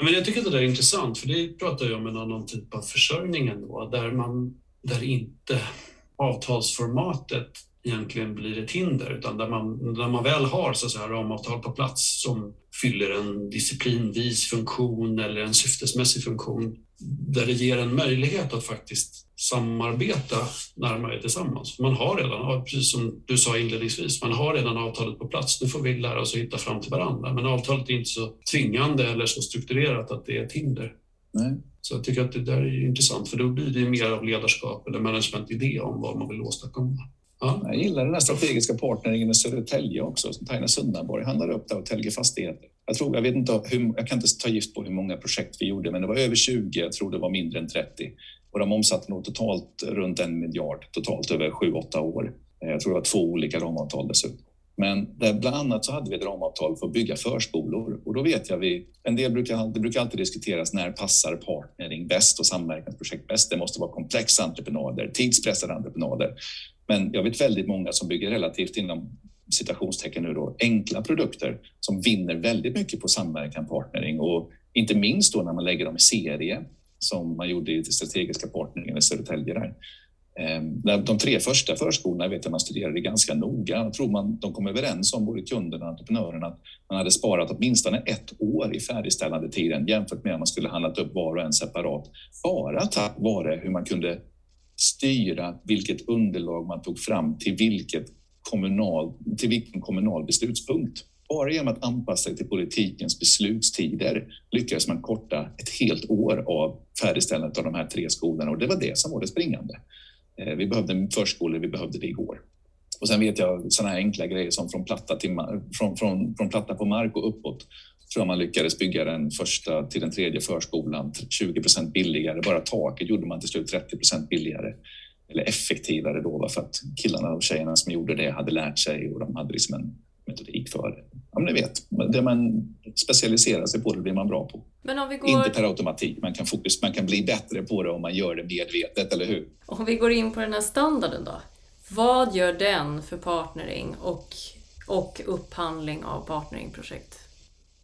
men jag tycker att det där är intressant för det pratar ju om en annan typ av försörjning ändå där, man, där inte avtalsformatet egentligen blir ett hinder utan där man, där man väl har så att säga, ramavtal på plats som fyller en disciplinvis funktion eller en syftesmässig funktion där det ger en möjlighet att faktiskt samarbeta närmare tillsammans. Man har redan, precis som du sa inledningsvis, man har redan avtalet på plats. Nu får vi lära oss att hitta fram till varandra. Men avtalet är inte så tvingande eller så strukturerat att det är ett hinder. Nej. Så jag tycker att det där är intressant för då blir det mer av ledarskap eller managementidé om vad man vill åstadkomma. Ja. Jag gillar den här strategiska partneringen med Södertälje också, som Taina Sundaborg handlade upp där och Telge Fastigheter. Jag, tror, jag, vet inte hur, jag kan inte ta gift på hur många projekt vi gjorde, men det var över 20, jag tror det var mindre än 30. Och de omsatte nog totalt runt en miljard, totalt över 7-8 år. Eh, jag tror det var två olika ramavtal dessutom. Men där bland annat så hade vi ett ramavtal för att bygga förskolor och då vet jag vi, en del brukar, det brukar alltid diskuteras när passar partnering bäst och samverkansprojekt bäst. Det måste vara komplexa entreprenader, tidspressade entreprenader. Men jag vet väldigt många som bygger relativt inom citationstecken nu då, enkla produkter som vinner väldigt mycket på samverkan, partnering och inte minst då när man lägger dem i serie som man gjorde i strategiska partneringen i Södertälje där. Ehm, de tre första förskolorna vet jag man studerade ganska noga. Jag tror man, de kom överens om, både kunderna och entreprenörerna, att man hade sparat åtminstone ett år i färdigställandetiden jämfört med om man skulle handlat upp var och en separat. Bara tack vare hur man kunde styra vilket underlag man tog fram till, vilket kommunal, till vilken kommunal beslutspunkt. Bara genom att anpassa sig till politikens beslutstider lyckades man korta ett helt år av färdigställandet av de här tre skolorna och det var det som var det springande. Eh, vi behövde förskolor, vi behövde det igår. Och sen vet jag sådana här enkla grejer som från platta, till, från, från, från platta på mark och uppåt tror jag man lyckades bygga den första till den tredje förskolan 20 procent billigare. Bara taket gjorde man till slut 30 procent billigare eller effektivare då för att killarna och tjejerna som gjorde det hade lärt sig och de hade liksom en metodik för det. Ja, men ni vet, det man specialiserar sig på det blir man bra på. Går... Inte per automatik, man kan, fokus, man kan bli bättre på det om man gör det medvetet, eller hur? Om vi går in på den här standarden då. Vad gör den för partnering och, och upphandling av partneringprojekt?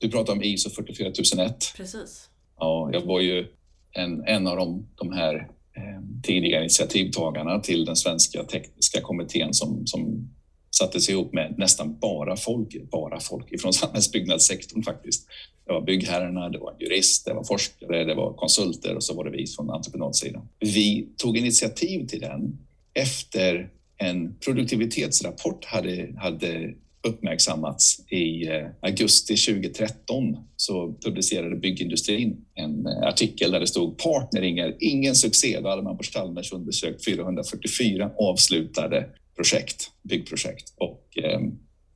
Du pratar om ISO 44001. Precis. Ja, jag var ju en, en av de, de här eh, tidiga initiativtagarna till den svenska tekniska kommittén som, som sattes ihop med nästan bara folk, bara folk ifrån samhällsbyggnadssektorn faktiskt. Det var byggherrarna, det var en jurist, det var forskare, det var konsulter och så var det vi från entreprenadsidan. Vi tog initiativ till den efter en produktivitetsrapport hade, hade uppmärksammats i eh, augusti 2013 så publicerade byggindustrin en eh, artikel där det stod “Partneringar, ingen succé. Då hade man på Chalmers undersökt 444 avslutade projekt, byggprojekt och eh,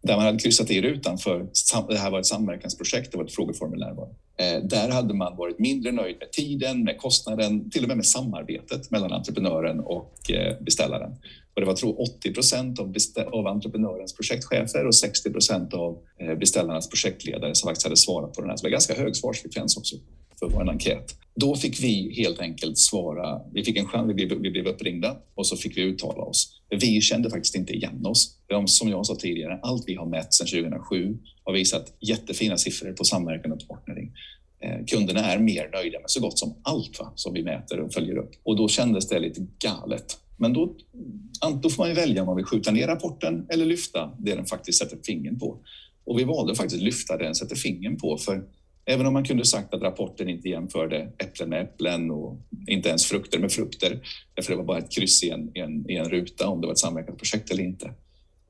där man hade kryssat i rutan för det här var ett samverkansprojekt, det var ett frågeformulär. Var. Eh, där hade man varit mindre nöjd med tiden, med kostnaden, till och med med samarbetet mellan entreprenören och eh, beställaren. Och det var tror 80 procent av, av entreprenörens projektchefer och 60 procent av eh, beställarnas projektledare som faktiskt hade svarat på den här. Så det var ganska hög svarsfrekvens också för vår enkät. Då fick vi helt enkelt svara. Vi fick en chans, vi blev, vi blev uppringda och så fick vi uttala oss. Vi kände faktiskt inte igen oss. Som jag sa tidigare, allt vi har mätt sedan 2007 har visat jättefina siffror på samverkan och partnering. Eh, kunderna är mer nöjda med så gott som allt va, som vi mäter och följer upp. Och då kändes det lite galet. Men då, då får man välja om man vill skjuta ner rapporten eller lyfta det den faktiskt sätter fingret på. Och vi valde faktiskt lyfta det den sätter fingret på, för Även om man kunde sagt att rapporten inte jämförde äpplen med äpplen och inte ens frukter med frukter, därför det var bara ett kryss i en, i en, i en ruta om det var ett samverkansprojekt eller inte.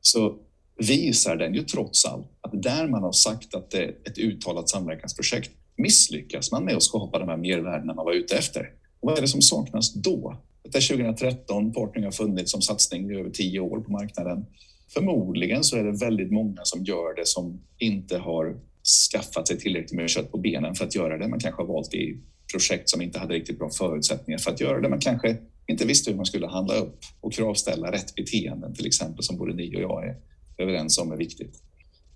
Så visar den ju trots allt att där man har sagt att det är ett uttalat samverkansprojekt misslyckas man med att skapa de här mervärdena man var ute efter. Och vad är det som saknas då? Det är 2013, Partnering har funnits som satsning i över tio år på marknaden. Förmodligen så är det väldigt många som gör det som inte har skaffat sig tillräckligt med kött på benen för att göra det. Man kanske har valt i projekt som inte hade riktigt bra förutsättningar för att göra det. Man kanske inte visste hur man skulle handla upp och kravställa rätt beteenden till exempel som både ni och jag är överens om är viktigt.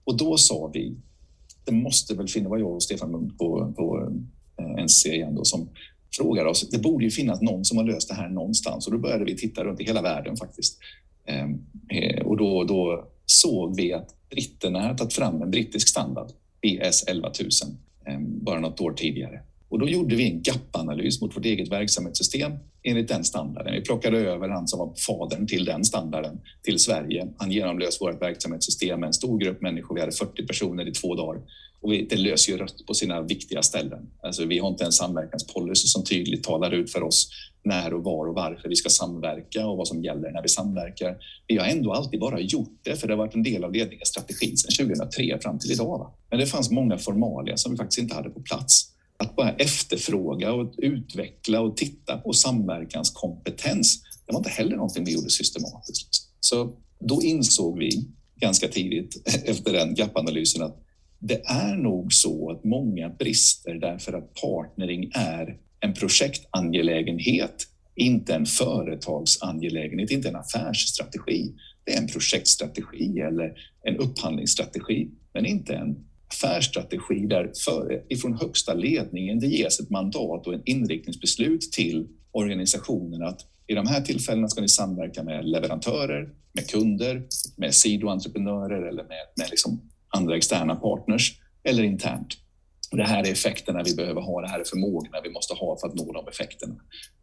Och då sa vi, det måste väl finnas, vad jag och Stefan Munk på, på eh, NC igen då, som frågade oss, det borde ju finnas någon som har löst det här någonstans och då började vi titta runt i hela världen faktiskt. Ehm, eh, och då, då såg vi att britterna hade tagit fram en brittisk standard BS 11000 ehm, bara något år tidigare. Och då gjorde vi en gap-analys mot vårt eget verksamhetssystem enligt den standarden. Vi plockade över han som var fadern till den standarden till Sverige. Han genomlös vårt verksamhetssystem med en stor grupp människor. Vi hade 40 personer i två dagar och vi, det löser ju rött på sina viktiga ställen. Alltså, vi har inte en samverkanspolicy som tydligt talar ut för oss när och var och varför vi ska samverka och vad som gäller när vi samverkar. Vi har ändå alltid bara gjort det, för det har varit en del av ledningens strategi sedan 2003 fram till idag. Va? Men det fanns många formalia som vi faktiskt inte hade på plats. Att bara efterfråga och utveckla och titta på samverkanskompetens, det var inte heller någonting vi gjorde systematiskt. Så då insåg vi ganska tidigt efter den gap-analysen att det är nog så att många brister därför att partnering är en projektangelägenhet, inte en företagsangelägenhet, inte en affärsstrategi. Det är en projektstrategi eller en upphandlingsstrategi, men inte en affärsstrategi där för, ifrån högsta ledningen det ges ett mandat och en inriktningsbeslut till organisationen att i de här tillfällena ska ni samverka med leverantörer, med kunder, med sidoentreprenörer eller med, med liksom andra externa partners eller internt. Det här är effekterna vi behöver ha, det här är förmågorna vi måste ha för att nå de effekterna.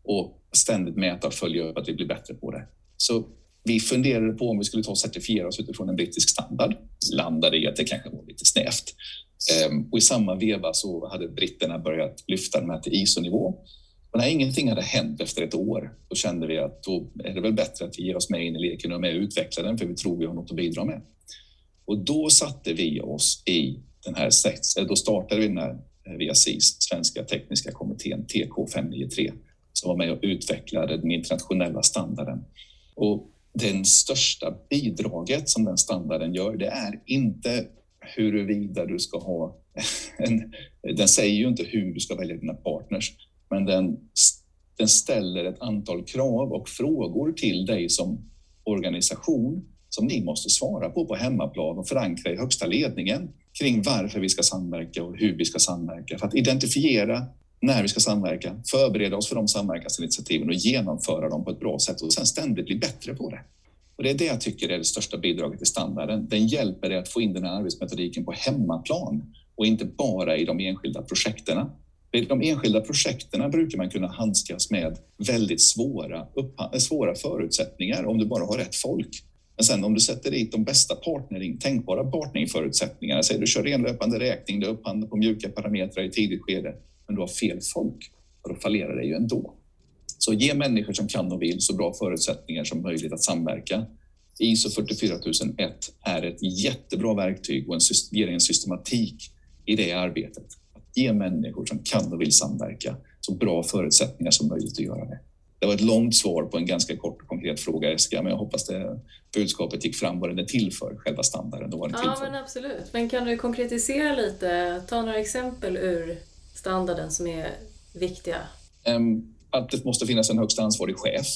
Och ständigt mäta och följa upp att vi blir bättre på det. Så vi funderade på om vi skulle ta och certifiera oss utifrån en brittisk standard. Landade i att det kanske var lite snävt. Ehm, och i samma veva så hade britterna börjat lyfta den här till ISO-nivå. Och när ingenting hade hänt efter ett år, då kände vi att då är det väl bättre att vi ger oss med in i leken och med utveckla den, för vi tror vi har något att bidra med. Och då satte vi oss i den här, eh, då startade vi den här eh, via SIS, Svenska tekniska kommittén, TK 593, som var med och utvecklade den internationella standarden. Och den största bidraget som den standarden gör, det är inte huruvida du ska ha en, den säger ju inte hur du ska välja dina partners, men den, den ställer ett antal krav och frågor till dig som organisation som ni måste svara på på hemmaplan och förankra i högsta ledningen kring varför vi ska samverka och hur vi ska samverka. För att identifiera när vi ska samverka, förbereda oss för de samverkansinitiativen och genomföra dem på ett bra sätt och sen ständigt bli bättre på det. Och det är det jag tycker är det största bidraget till standarden. Den hjälper dig att få in den här arbetsmetodiken på hemmaplan och inte bara i de enskilda projekten. I de enskilda projekten brukar man kunna handskas med väldigt svåra, eh, svåra förutsättningar om du bara har rätt folk. Men sen om du sätter dit de bästa partnering, tänkbara partneringförutsättningarna, säg du kör renlöpande räkning, du upphandlar på mjuka parametrar i tidigt skede, men du har fel folk, och då fallerar det ju ändå. Så ge människor som kan och vill så bra förutsättningar som möjligt att samverka. ISO 44001 är ett jättebra verktyg och en, ger en systematik i det arbetet. Att ge människor som kan och vill samverka så bra förutsättningar som möjligt att göra det. Det var ett långt svar på en ganska kort och konkret fråga, Eska, men jag hoppas det budskapet gick fram vad den är till för, själva standarden. Då var den ja, men absolut. Men kan du konkretisera lite? Ta några exempel ur standarden som är viktiga. Ehm, att det måste finnas en högst ansvarig chef,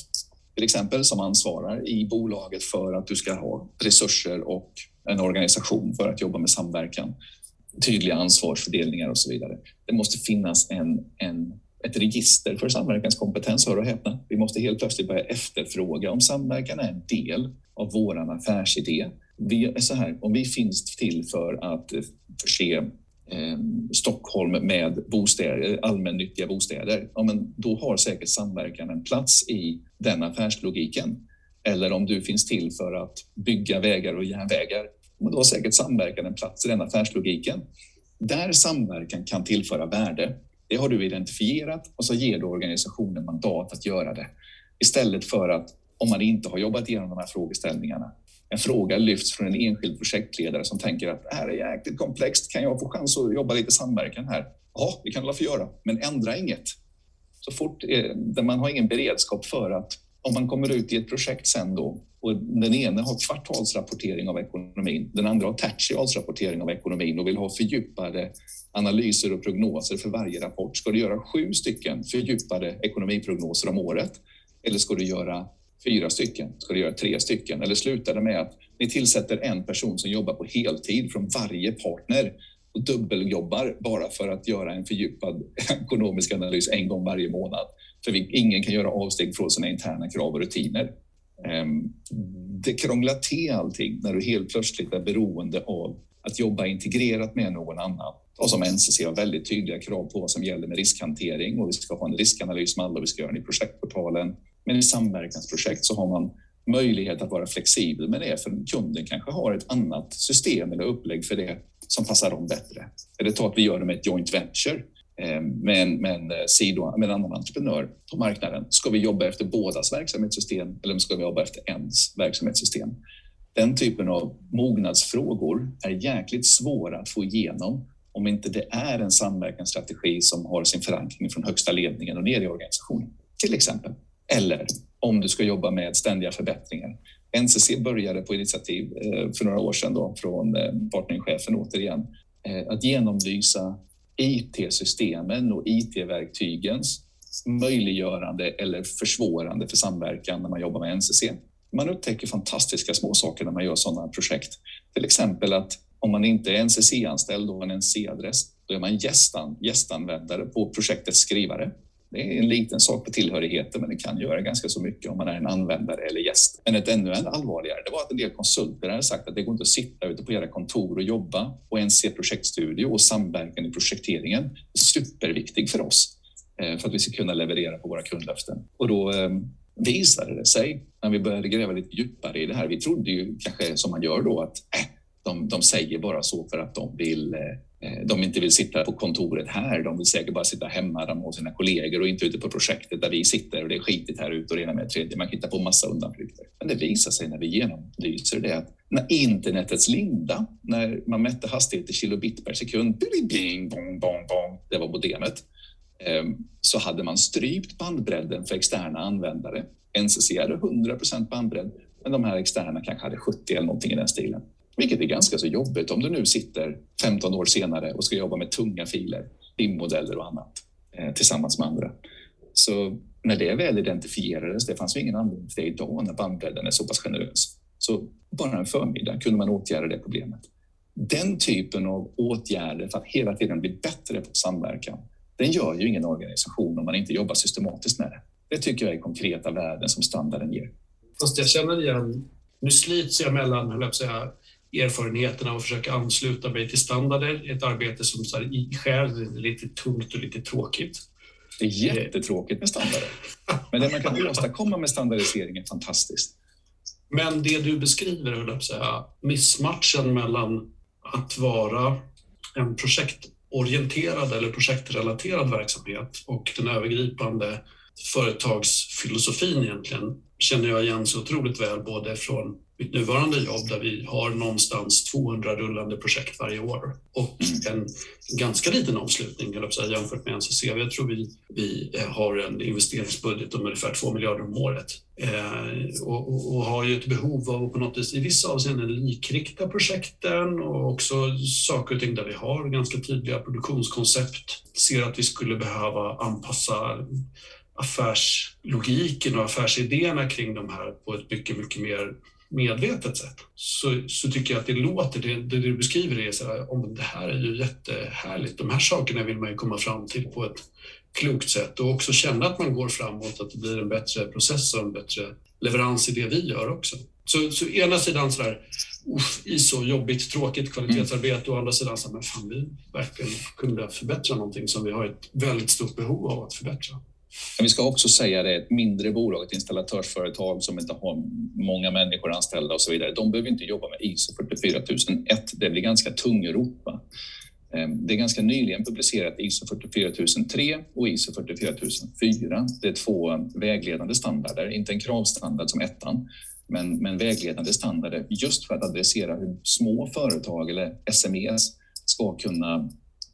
till exempel, som ansvarar i bolaget för att du ska ha resurser och en organisation för att jobba med samverkan, tydliga ansvarsfördelningar och så vidare. Det måste finnas en, en ett register för samverkanskompetens, hör och häpna. Vi måste helt plötsligt börja efterfråga om samverkan är en del av vår affärsidé. Vi är så här, om vi finns till för att förse Eh, Stockholm med bostäder, allmännyttiga bostäder, ja, men då har säkert samverkan en plats i den affärslogiken. Eller om du finns till för att bygga vägar och järnvägar, men då har säkert samverkan en plats i den affärslogiken. Där samverkan kan tillföra värde det har du identifierat och så ger du organisationen mandat att göra det. Istället för att, om man inte har jobbat igenom de här frågeställningarna, en fråga lyfts från en enskild projektledare som tänker att det här är jäkligt komplext, kan jag få chans att jobba lite samverkan här? Ja, det kan du få göra, men ändra inget. Så fort eh, man har ingen beredskap för att om man kommer ut i ett projekt sen då och den ena har kvartalsrapportering av ekonomin, den andra har tertialsrapportering av ekonomin och vill ha fördjupade analyser och prognoser för varje rapport. Ska du göra sju stycken fördjupade ekonomiprognoser om året? Eller ska du göra fyra stycken? Ska du göra tre stycken? Eller slutar det med att ni tillsätter en person som jobbar på heltid från varje partner och dubbeljobbar bara för att göra en fördjupad ekonomisk analys en gång varje månad? För vi, ingen kan göra avsteg från sina interna krav och rutiner. Ehm, det krånglar till allting när du helt plötsligt är beroende av att jobba integrerat med någon annan. Och som NCC har väldigt tydliga krav på vad som gäller med riskhantering och vi ska ha en riskanalys med alla vi ska göra den i projektportalen. Men i samverkansprojekt så har man möjlighet att vara flexibel med det för kunden kanske har ett annat system eller upplägg för det som passar dem bättre. Eller ta att vi gör det med ett joint venture eh, med en, med, en eh, sido, med en annan entreprenör på marknaden. Ska vi jobba efter bådas verksamhetssystem eller ska vi jobba efter ens verksamhetssystem? Den typen av mognadsfrågor är jäkligt svåra att få igenom om inte det är en samverkansstrategi som har sin förankring från högsta ledningen och ner i organisationen, till exempel. Eller om du ska jobba med ständiga förbättringar. NCC började på initiativ eh, för några år sedan då, från eh, partnerchefen återigen eh, att genomlysa IT-systemen och IT-verktygens möjliggörande eller försvårande för samverkan när man jobbar med NCC. Man upptäcker fantastiska små saker när man gör sådana projekt. Till exempel att om man inte är NCC-anställd och har en NCC-adress, då är man gästan, gästanvändare på projektets skrivare. Det är en liten sak på tillhörigheten, men det kan göra ganska så mycket om man är en användare eller gäst. Men ett ännu allvarligare, det var att en del konsulter hade sagt att det går inte att sitta ute på era kontor och jobba och ens se projektstudio och samverkan i projekteringen. Det är superviktigt för oss eh, för att vi ska kunna leverera på våra kundlöften. Och då eh, visade det sig när vi började gräva lite djupare i det här. Vi trodde ju kanske som man gör då att äh, de, de säger bara så för att de vill Eh, de inte vill sitta på kontoret här, de vill säkert bara sitta hemma med sina kollegor och inte ute på projektet där vi sitter och det är skitigt här ute och det ena med tredje. Man hittar på massa undanflykter. Men det visar sig när vi genomlyser det att när internetets linda, när man mätte hastighet i kilobit per sekund, bing, bong, bong, bong, det var modemet, ehm, så hade man strypt bandbredden för externa användare. NCC hade 100 procent bandbredd, men de här externa kanske hade 70 eller någonting i den stilen. Vilket är ganska så jobbigt om du nu sitter 15 år senare och ska jobba med tunga filer, BIM-modeller och annat eh, tillsammans med andra. Så när det väl identifierades, det fanns ju ingen anledning till det idag när bandbredden är så pass generös. Så bara en förmiddag kunde man åtgärda det problemet. Den typen av åtgärder för att hela tiden bli bättre på samverkan, den gör ju ingen organisation om man inte jobbar systematiskt med det. Det tycker jag är konkreta värden som standarden ger. Fast jag känner igen, nu slits jag mellan, höll jag säga, erfarenheterna att försöka ansluta mig till standarder. Ett arbete som så här, i själ är lite tungt och lite tråkigt. Det är jättetråkigt med standarder. Men det man kan åstadkomma med standardisering är fantastiskt. Men det du beskriver, höll jag säga, missmatchen mellan att vara en projektorienterad eller projektrelaterad verksamhet och den övergripande företagsfilosofin egentligen känner jag igen så otroligt väl både från mitt nuvarande jobb där vi har någonstans 200 rullande projekt varje år och en ganska liten omslutning säga, jämfört med NCC. Jag tror vi, vi eh, har en investeringsbudget om ungefär 2 miljarder om året eh, och, och, och, har ju ett behov av att på något vis i vissa avseenden likrikta projekten och också saker och ting där vi har ganska tydliga produktionskoncept. Ser att vi skulle behöva anpassa affärslogiken och affärsidéerna kring de här på ett mycket, mycket mer medvetet sätt så, så tycker jag att det låter, det, det du beskriver är så här, om det här är ju jättehärligt. De här sakerna vill man ju komma fram till på ett klokt sätt och också känna att man går framåt, att det blir en bättre process och en bättre leverans i det vi gör också. Så, så ena sidan så där, uff, ISO, jobbigt, tråkigt kvalitetsarbete mm. och andra sidan så här, men fan vi verkligen kunde förbättra någonting som vi har ett väldigt stort behov av att förbättra. Men vi ska också säga det, ett mindre bolag, ett installatörsföretag som inte har många människor anställda och så vidare, de behöver inte jobba med ISO 44001. Det blir ganska tungrot. Ehm, det är ganska nyligen publicerat ISO 44003 och ISO 44004. Det är två vägledande standarder, inte en kravstandard som ettan, men, men vägledande standarder just för att adressera hur små företag eller SMEs ska kunna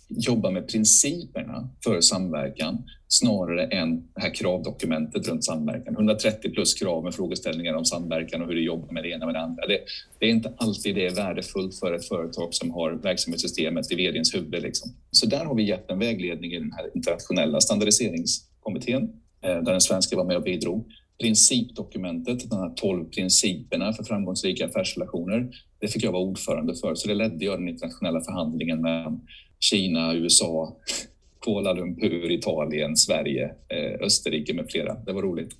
jobba med principen för samverkan snarare än det här kravdokumentet runt samverkan. 130 plus krav med frågeställningar om samverkan och hur du jobbar med det ena med det andra. Det, det är inte alltid det är värdefullt för ett företag som har verksamhetssystemet i vdns huvud. Liksom. Så där har vi gett en vägledning i den här internationella standardiseringskommittén eh, där den svenska var med och bidrog. Principdokumentet, de här 12 principerna för framgångsrika affärsrelationer, det fick jag vara ordförande för, så det ledde jag den internationella förhandlingen med Kina, USA, Kuala Lumpur, Italien, Sverige, eh, Österrike med flera. Det var roligt.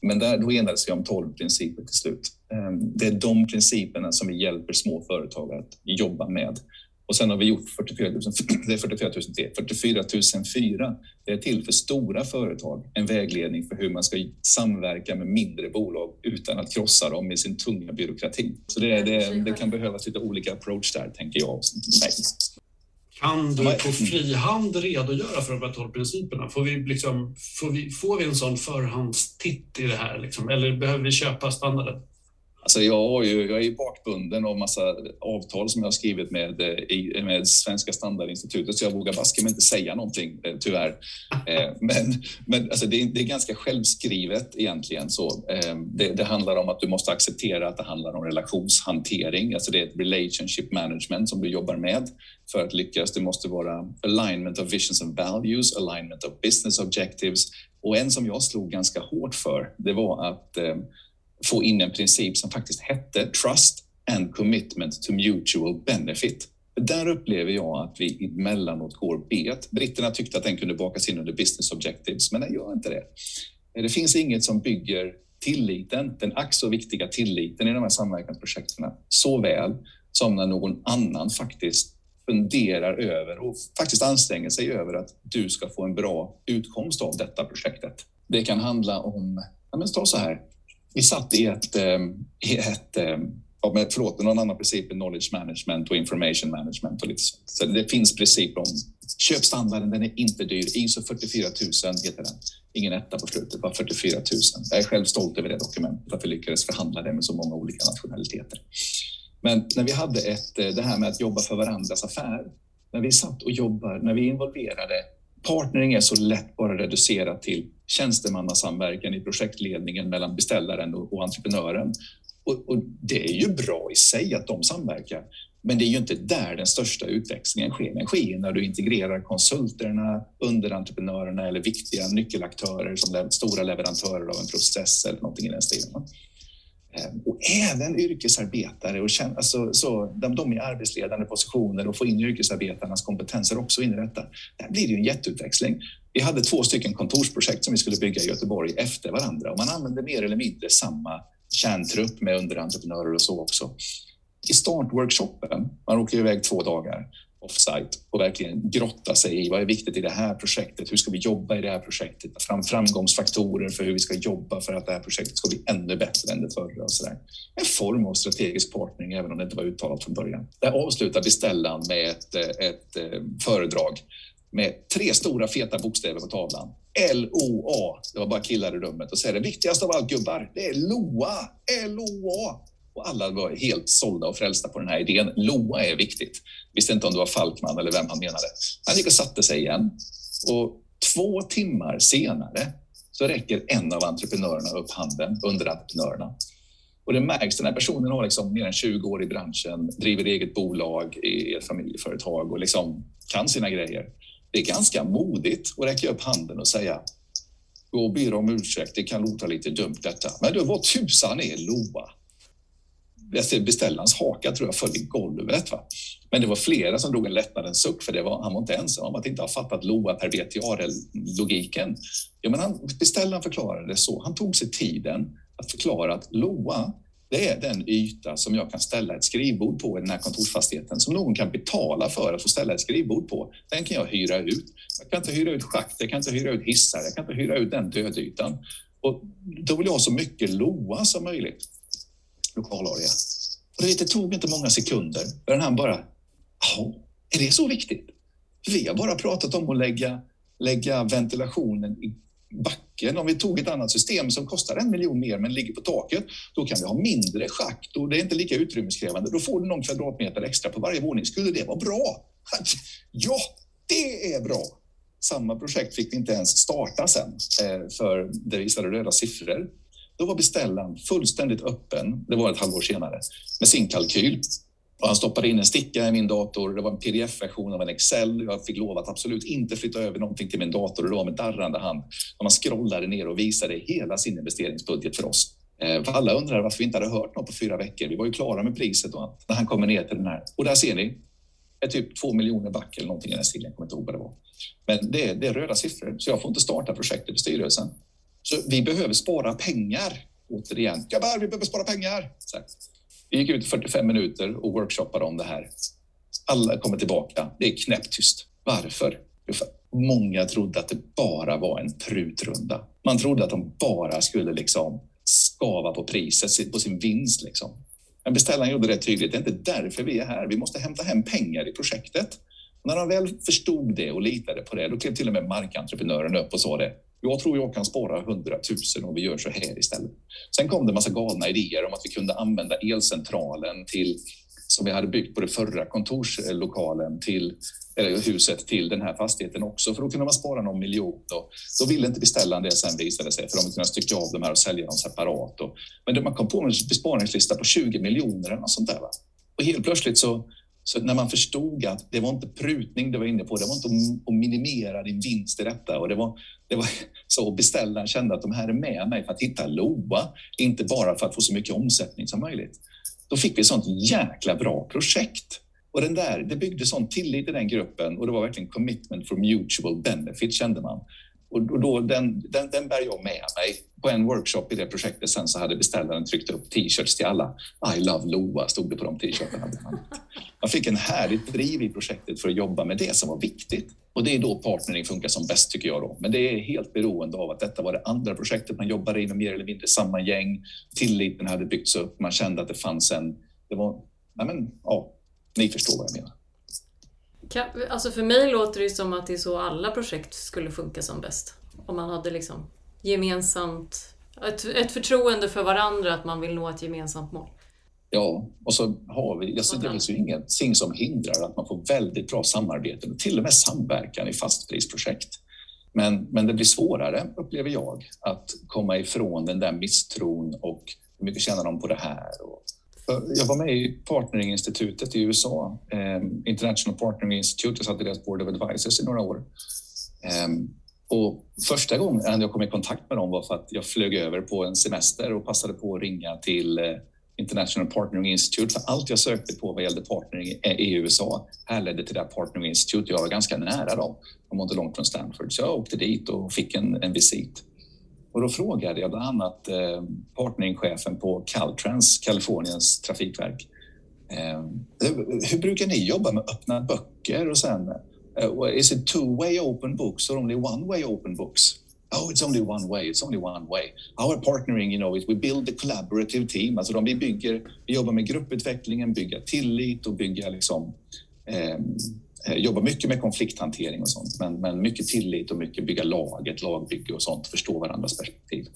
Men där, då enades vi om 12 principer till slut. Ehm, det är de principerna som vi hjälper små företag att jobba med. Och sen har vi gjort 44 000, det är 44 003, 44 004. Det är till för stora företag, en vägledning för hur man ska samverka med mindre bolag utan att krossa dem med sin tunga byråkrati. Så det, det, det kan behövas lite olika approach där, tänker jag. Nej. Kan du på fri hand redogöra för de här tolv principerna? Får vi, liksom, får vi, får vi en sån förhandstitt i det här? Liksom? Eller behöver vi köpa standarden? Alltså jag, har ju, jag är bakbunden av massa avtal som jag har skrivit med, eh, med Svenska standardinstitutet så jag vågar baske mig inte säga någonting eh, tyvärr. Eh, men men alltså det, är, det är ganska självskrivet egentligen. Så, det, det, handlar om att du måste acceptera att det handlar om relationshantering. Alltså det är ett relationship management som du jobbar med för att lyckas. Det måste vara alignment of visions and values, alignment of business objectives och en som jag slog ganska hårt för, det var att få in en princip som faktiskt hette Trust and Commitment to Mutual Benefit. Där upplever jag att vi emellanåt går bet. Britterna tyckte att den kunde bakas in under business objectives, men den gör inte det. Det finns inget som bygger tilliten, den ack så viktiga tilliten i de här samverkansprojekten så väl som när någon annan faktiskt funderar över och faktiskt anstränger sig över att du ska få en bra utkomst av detta projektet. Det kan handla om, ja men ta så här, vi satt i ett, ehm, i ett ehm, ja, med, förlåt, någon annan princip är knowledge management och information management och lite sånt. Så det finns principer om köpstandarden, den är inte dyr. ISO 44 000 heter den. Ingen etta på slutet, bara 44 000. Jag är själv stolt över det dokumentet, att vi lyckades förhandla det med så många olika nationaliteter. Men när vi hade ett, eh, det här med att jobba för varandras affär, när vi satt och jobbade, när vi involverade, partnering är så lätt bara reducerat till tjänstemannasamverkan i projektledningen mellan beställaren och, och entreprenören. Och, och, det är ju bra i sig att de samverkar, men det är ju inte där den största utväxlingen sker. Den sker när du integrerar konsulterna, underentreprenörerna eller viktiga nyckelaktörer som stora leverantörer av en process eller någonting i den stilen. Eh, och även yrkesarbetare och alltså, så, de, de i arbetsledande positioner och få in yrkesarbetarnas kompetenser också in i detta. Där blir det ju en jätteutväxling. Vi hade två stycken kontorsprojekt som vi skulle bygga i Göteborg efter varandra och man använde mer eller mindre samma kärntrupp med underentreprenörer och så också. I startworkshopen, man åker iväg två dagar, offsite och verkligen grotta sig i vad är viktigt i det här projektet? Hur ska vi jobba i det här projektet? Ta fram framgångsfaktorer för hur vi ska jobba för att det här projektet ska bli ännu bättre än det förra. Och så där. En form av strategisk partnering, även om det inte var uttalat från början. Där avslutar beställaren med ett, ett, ett föredrag med tre stora feta bokstäver på tavlan. L-O-A. Det var bara killar i rummet och säger det viktigaste av allt gubbar, det är LOA. L-O-A. Och alla var helt sålda och frälsta på den här idén. LOA är viktigt. Visste inte om det var Falkman eller vem han menade. Han gick och satte sig igen. Och två timmar senare så räcker en av entreprenörerna upp handen, underentreprenörerna. Och det märks, den här personen har liksom mer än 20 år i branschen, driver eget bolag i ett familjeföretag och liksom kan sina grejer. Det är ganska modigt att räcka upp handen och säga gå och ber om ursäkt, det kan låta lite dumt detta. Men du, vad tusan är LOA? Beställarens haka tror jag föll i golvet. Va? Men det var flera som drog en lättnadens suck för det var, han var inte ensam om att inte ha fattat LOA per BTA-logiken. Ja, men han, beställaren förklarade det så. Han tog sig tiden att förklara att LOA det är den yta som jag kan ställa ett skrivbord på i den här kontorsfastigheten som någon kan betala för att få ställa ett skrivbord på. Den kan jag hyra ut. Jag kan inte hyra ut schakt, jag kan inte hyra ut hissar, jag kan inte hyra ut den dödytan. Och då vill jag ha så mycket LOA som möjligt lokalarea. Och det tog inte många sekunder förrän han bara, ja, är det så viktigt? Vi har bara pratat om att lägga, lägga ventilationen i backen. Om vi tog ett annat system som kostar en miljon mer men ligger på taket, då kan vi ha mindre schakt och det är inte lika utrymmeskrävande. Då får du någon kvadratmeter extra på varje våning. Skulle det vara bra? Ja, det är bra. Samma projekt fick vi inte ens starta sen, eh, för det visade röda siffror. Då var beställaren fullständigt öppen, det var ett halvår senare, med sin kalkyl. Och han stoppade in en sticka i min dator. Det var en pdf-version av en Excel. Jag fick lov att absolut inte flytta över någonting till min dator och det var med darrande hand. Och man scrollade ner och visade hela sin investeringsbudget för oss. Eh, för alla undrade varför vi inte hade hört något på fyra veckor. Vi var ju klara med priset och allt. När han kommer ner till den här. Och där ser ni, är typ två miljoner back eller någonting i den stilen. Jag kommer inte ihåg vad det var. Men det, det är röda siffror, så jag får inte starta projektet i styrelsen. Så vi behöver spara pengar. Återigen, grabbar, vi behöver spara pengar. Så vi gick ut i 45 minuter och workshoppade om det här. Alla kommer tillbaka. Det är knäpptyst. Varför? För många trodde att det bara var en prutrunda. Man trodde att de bara skulle liksom skava på priset, på sin vinst. Liksom. Men beställaren gjorde det tydligt. Det är inte därför vi är här. Vi måste hämta hem pengar i projektet. när de väl förstod det och litade på det, då klev till och med markentreprenören upp och sa det. Jag tror jag kan spara 100 000 om vi gör så här istället. Sen kom det en massa galna idéer om att vi kunde använda elcentralen till som vi hade byggt på det förra kontorslokalen till eller huset till den här fastigheten också, för då kunde man spara någon miljon. Då, då ville inte beställaren det sen visade sig, för de kunde stycka av de här och sälja dem separat. Och, men man kom på en besparingslista på 20 miljoner eller något sånt där. Va? Och helt plötsligt så så när man förstod att det var inte prutning det var inne på, det var inte att minimera din vinst i detta. Och det var, det var så beställaren kände att de här är med mig för att hitta LOA, inte bara för att få så mycket omsättning som möjligt. Då fick vi ett sånt jäkla bra projekt. Och den där, det byggde sån tillit i den gruppen och det var verkligen commitment for mutual benefit kände man. Och då, den, den, den bär jag med mig. På en workshop i det projektet sen så hade beställaren tryckt upp t-shirts till alla. I love LOA stod det på de t-shirtarna. Man fick en härligt driv i projektet för att jobba med det som var viktigt. Och det är då partnering funkar som bäst tycker jag. Då. Men det är helt beroende av att detta var det andra projektet man jobbade i med mer eller mindre samma gäng. Tilliten hade byggts upp. Man kände att det fanns en... Det var, nej men, ja, ni förstår vad jag menar. Kan, alltså för mig låter det som att det är så alla projekt skulle funka som bäst. Om man hade liksom gemensamt, ett, ett förtroende för varandra, att man vill nå ett gemensamt mål. Ja, och så har vi, alltså det finns ju ingenting som hindrar att man får väldigt bra samarbete, till och med samverkan i fastprisprojekt. Men, men det blir svårare, upplever jag, att komma ifrån den där misstron och hur mycket tjänar de på det här? Och, jag var med i Partneringinstitutet i USA, eh, International Partnering Institute, jag satt i deras Board of Advisors i några år. Eh, och första gången jag kom i kontakt med dem var för att jag flög över på en semester och passade på att ringa till eh, International Partnering Institute, för allt jag sökte på vad gällde partnering eh, i USA härledde till det här Partnering Institute. Jag var ganska nära dem. De var inte långt från Stanford, så jag åkte dit och fick en, en visit. Och då frågade jag bland annat eh, partneringchefen på Caltrans, Kaliforniens trafikverk. Eh, hur brukar ni jobba med öppna böcker och sen uh, is it two way open books or only one way open books? Oh, it's only one way. It's only one way. Our partnering, you know, is we build a collaborative team. Alltså de vi bygger, vi jobbar med grupputvecklingen, bygga tillit och bygga liksom Eh, Eh, jobbar mycket med konflikthantering och sånt, men, men mycket tillit och mycket bygga laget, lagbygge och sånt, förstå varandras perspektiv.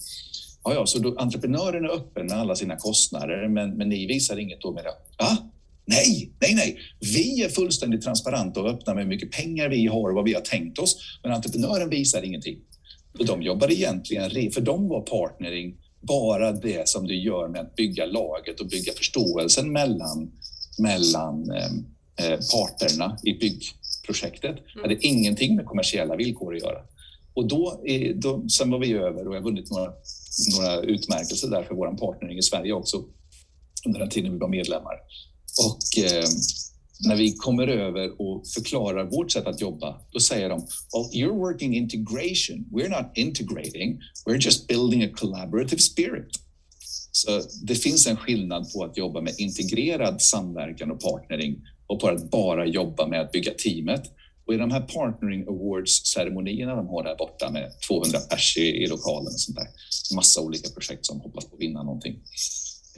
Ja, ja, så då, entreprenören är öppen med alla sina kostnader, men, men ni visar inget då med det. Va? Nej, nej, nej. Vi är fullständigt transparenta och öppna med hur mycket pengar vi har och vad vi har tänkt oss, men entreprenören visar ingenting. Och de jobbar egentligen, för de var partnering bara det som du gör med att bygga laget och bygga förståelsen mellan, mellan Eh, parterna i byggprojektet mm. hade ingenting med kommersiella villkor att göra. Och då, då, sen var vi över och jag har vunnit några, några utmärkelser där för vår partnering i Sverige också under den tiden vi var medlemmar. Och eh, när vi kommer över och förklarar vårt sätt att jobba, då säger de well, “You're working integration. We're not integrating. We're just building a collaborative spirit.” Så det finns en skillnad på att jobba med integrerad samverkan och partnering och på att bara jobba med att bygga teamet. Och i de här partnering awards-ceremonierna de har där borta med 200 pers i, i lokalen och sånt där, massa olika projekt som hoppas på att vinna någonting.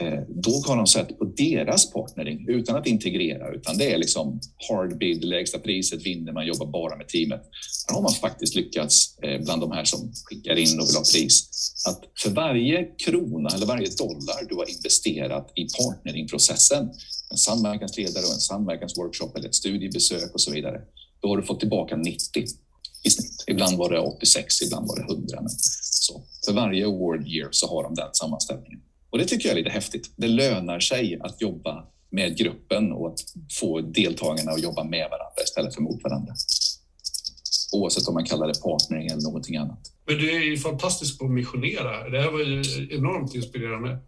Eh, då har de sett på deras partnering utan att integrera, utan det är liksom hard bid, lägsta priset vinner, man jobbar bara med teamet. Där har man faktiskt lyckats eh, bland de här som skickar in och vill ha pris, att för varje krona eller varje dollar du har investerat i partneringprocessen en samverkansledare och en samverkansworkshop eller ett studiebesök och så vidare, då har du fått tillbaka 90 i snitt. Ibland var det 86, ibland var det 100. Men så. För varje award year så har de den sammanställningen. Och det tycker jag är lite häftigt. Det lönar sig att jobba med gruppen och att få deltagarna att jobba med varandra istället för mot varandra. Oavsett om man kallar det partnering eller någonting annat. Men du är ju fantastisk på att missionera. Det här var ju enormt inspirerande.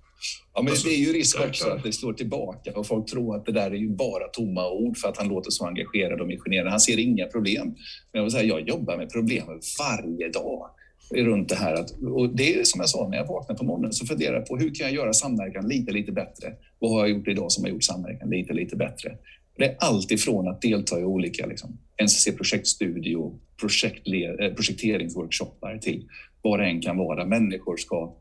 Ja, men alltså, det är ju risk också att det slår tillbaka och folk tror att det där är ju bara tomma ord för att han låter så engagerad och missionerad. Han ser inga problem. Men jag vill säga, jag jobbar med problemen varje dag runt det här. Att, och det är som jag sa, när jag vaknar på morgonen så funderar jag på hur kan jag göra samverkan lite, lite bättre? Vad har jag gjort idag som har gjort samverkan lite, lite bättre? Det är allt ifrån att delta i olika liksom, NCC-projektstudio, projekt, eh, projekteringsworkshoppar till vad det än kan vara. Människor ska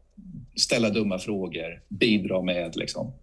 ställa dumma frågor, bidra med liksom,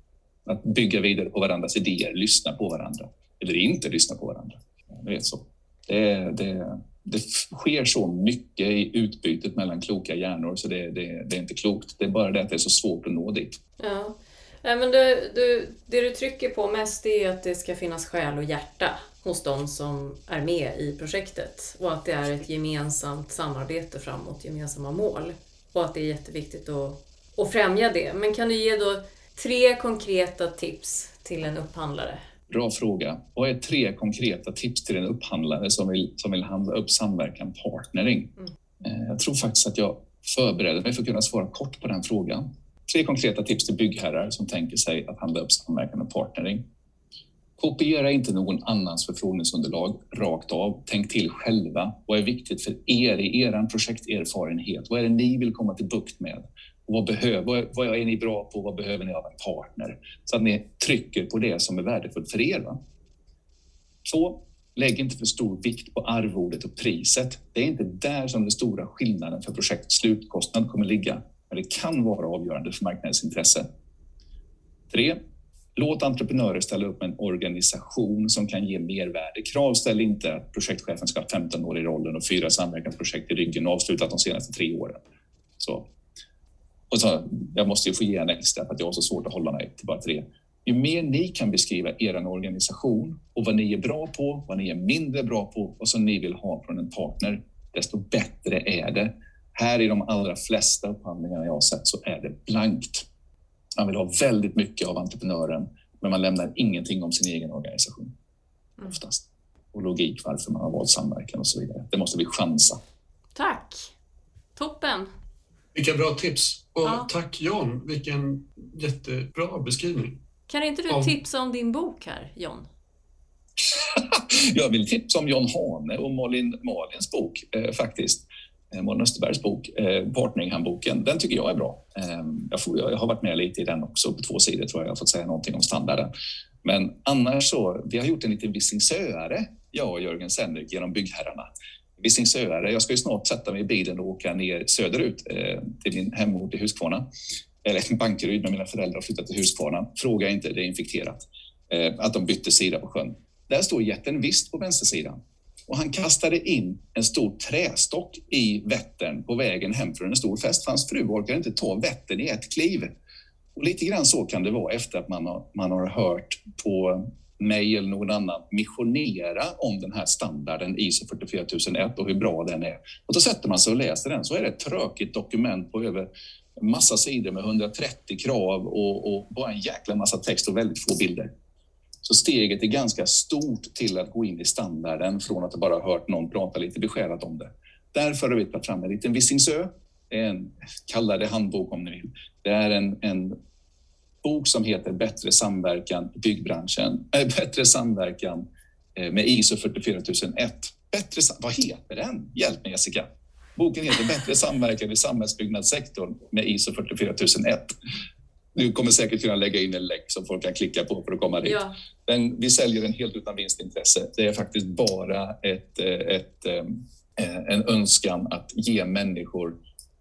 att bygga vidare på varandras idéer, lyssna på varandra eller inte lyssna på varandra. Det vet så. Det, det, det sker så mycket i utbytet mellan kloka hjärnor så det, det, det, är inte klokt. Det är bara det att det är så svårt att nå dit. Ja. Nej, men du, du, det du trycker på mest är att det ska finnas själ och hjärta hos de som är med i projektet och att det är ett gemensamt samarbete framåt gemensamma mål och att det är jätteviktigt att och främja det. Men kan du ge då tre konkreta tips till en upphandlare? Bra fråga. Vad är tre konkreta tips till en upphandlare som vill, som vill handla upp samverkan partnering? Mm. Eh, jag tror faktiskt att jag förbereder mig för att kunna svara kort på den frågan. Tre konkreta tips till byggherrar som tänker sig att handla upp samverkan och partnering. Kopiera inte någon annans förfrågningsunderlag rakt av. Tänk till själva. Vad är viktigt för er i er projekterfarenhet? Vad är det ni vill komma till bukt med? Vad, behöver, vad är ni bra på? Vad behöver ni av en partner? Så att ni trycker på det som är värdefullt för er. Va? Så lägg inte för stor vikt på arvodet och priset. Det är inte där som den stora skillnaden för projektets slutkostnad kommer ligga, men det kan vara avgörande för marknadens intresse. 3. Låt entreprenörer ställa upp med en organisation som kan ge mervärde. Kravställ inte att projektchefen ska ha 15 år i rollen och fyra samverkansprojekt i ryggen och avslutat de senaste tre åren. Så och så, jag måste ju få ge en extra för att jag har så svårt att hålla mig till bara tre. Ju mer ni kan beskriva er organisation och vad ni är bra på, vad ni är mindre bra på och som ni vill ha från en partner, desto bättre är det. Här i de allra flesta upphandlingarna jag har sett så är det blankt. Man vill ha väldigt mycket av entreprenören, men man lämnar ingenting om sin egen organisation. Mm. Oftast. Och logik varför man har valt samverkan och så vidare. Det måste vi chansa. Tack! Toppen! Vilka bra tips! Ja. tack John, vilken jättebra beskrivning. Kan inte du tipsa om din bok här, John? jag vill tipsa om John Hane och Malin Malins bok eh, faktiskt. Eh, Malin Österbergs bok, eh, Partneringhandboken. Den tycker jag är bra. Eh, jag, får, jag har varit med lite i den också. På två sidor tror jag jag har fått säga någonting om standarden. Men annars så, vi har gjort en liten Visingsöare, jag och Jörgen Senrik, genom Byggherrarna. Visingsöare, jag ska ju snart sätta mig i bilen och åka ner söderut eh, till min hemort i Huskvarna eller Bankeryd med mina föräldrar och flyttat till Huskvarna. Fråga inte, det är infekterat. Eh, att de bytte sida på sjön. Där står jätten Vist på vänstersidan. Och han kastade in en stor trästock i Vättern på vägen hem från en stor fest. Hans fru orkade inte ta Vättern i ett kliv. Och lite grann så kan det vara efter att man har, man har hört på mig eller någon annan missionera om den här standarden ISO 44001 och hur bra den är. Och då sätter man sig och läser den så är det ett tråkigt dokument på över massa sidor med 130 krav och, och bara en jäkla massa text och väldigt få bilder. Så steget är ganska stort till att gå in i standarden från att bara hört någon prata lite beskärat om det. Därför har vi tagit fram en liten Visingsö, en, kalla det handbok om ni vill. Det är en, en bok som heter Bättre samverkan i byggbranschen, äh, Bättre samverkan eh, med ISO 44001. Bättre, vad heter den? Hjälp mig Jessica. Boken heter Bättre samverkan i samhällsbyggnadssektorn med ISO 44001. Du kommer säkert kunna lägga in en länk som folk kan klicka på för att komma dit. Ja. Den, vi säljer den helt utan vinstintresse. Det är faktiskt bara ett, eh, ett, eh, en önskan att ge människor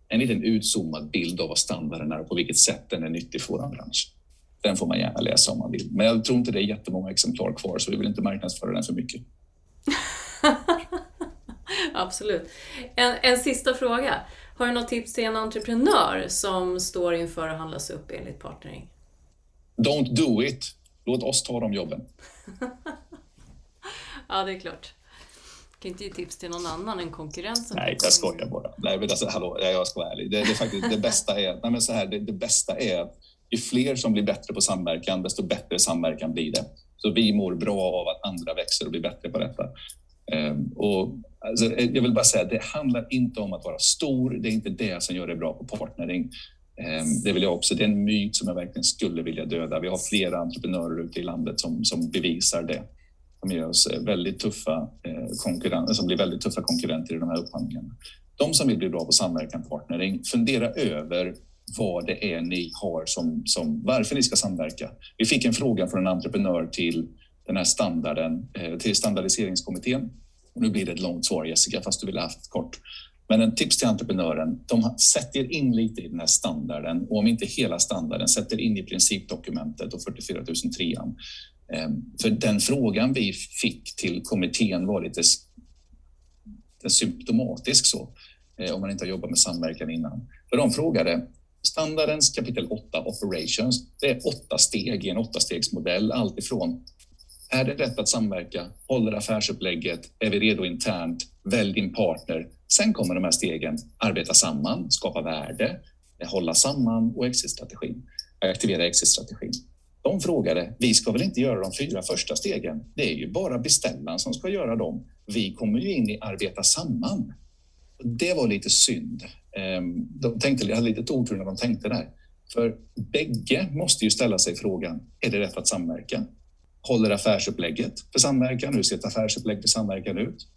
en liten utzoomad bild av vad standarden är och på vilket sätt den är nyttig för vår bransch. Den får man gärna läsa om man vill. Men jag tror inte det är jättemånga exemplar kvar så vi vill inte marknadsföra den för mycket. Absolut. En, en sista fråga. Har du något tips till en entreprenör som står inför att handlas upp enligt partnering? Don't do it. Låt oss ta de jobben. ja, det är klart. Du kan inte ge tips till någon annan än konkurrensen. Nej, jag skojar bara. Nej, men alltså, hallå, jag ska vara ärlig. Det, det, är faktiskt, det bästa är, nej, men så här, det, det bästa är att ju fler som blir bättre på samverkan, desto bättre samverkan blir det. Så vi mår bra av att andra växer och blir bättre på detta. Ehm, och alltså, jag vill bara säga, det handlar inte om att vara stor. Det är inte det som gör det bra på partnering. Ehm, det vill jag också. Det är en myt som jag verkligen skulle vilja döda. Vi har flera entreprenörer ute i landet som, som bevisar det. Som ger oss väldigt tuffa eh, konkurrenter, som blir väldigt tuffa konkurrenter i de här upphandlingarna. De som vill bli bra på samverkan partnering, fundera över vad det är ni har som, som varför ni ska samverka. Vi fick en fråga från en entreprenör till den här standarden eh, till standardiseringskommittén. Nu blir det ett långt svar Jessica, fast du ville haft kort. Men en tips till entreprenören, de sätter in lite i den här standarden och om inte hela standarden sätter in i principdokumentet och 44003. Ehm, för den frågan vi fick till kommittén var lite symptomatisk så, eh, om man inte har jobbat med samverkan innan. För de frågade, standardens kapitel 8 operations, det är åtta steg i en åttastegsmodell, allt ifrån är det rätt att samverka? Håller affärsupplägget? Är vi redo internt? Välj din partner. Sen kommer de här stegen. Arbeta samman, skapa värde, hålla samman och exitstrategin. Aktivera exitstrategin. De frågade, vi ska väl inte göra de fyra första stegen? Det är ju bara beställaren som ska göra dem. Vi kommer ju in i arbeta samman. Det var lite synd. Ehm, de tänkte, jag hade lite otur när de tänkte där. För bägge måste ju ställa sig frågan, är det rätt att samverka? håller affärsupplägget för samverkan? Hur ser ett affärsupplägg för samverkan ut?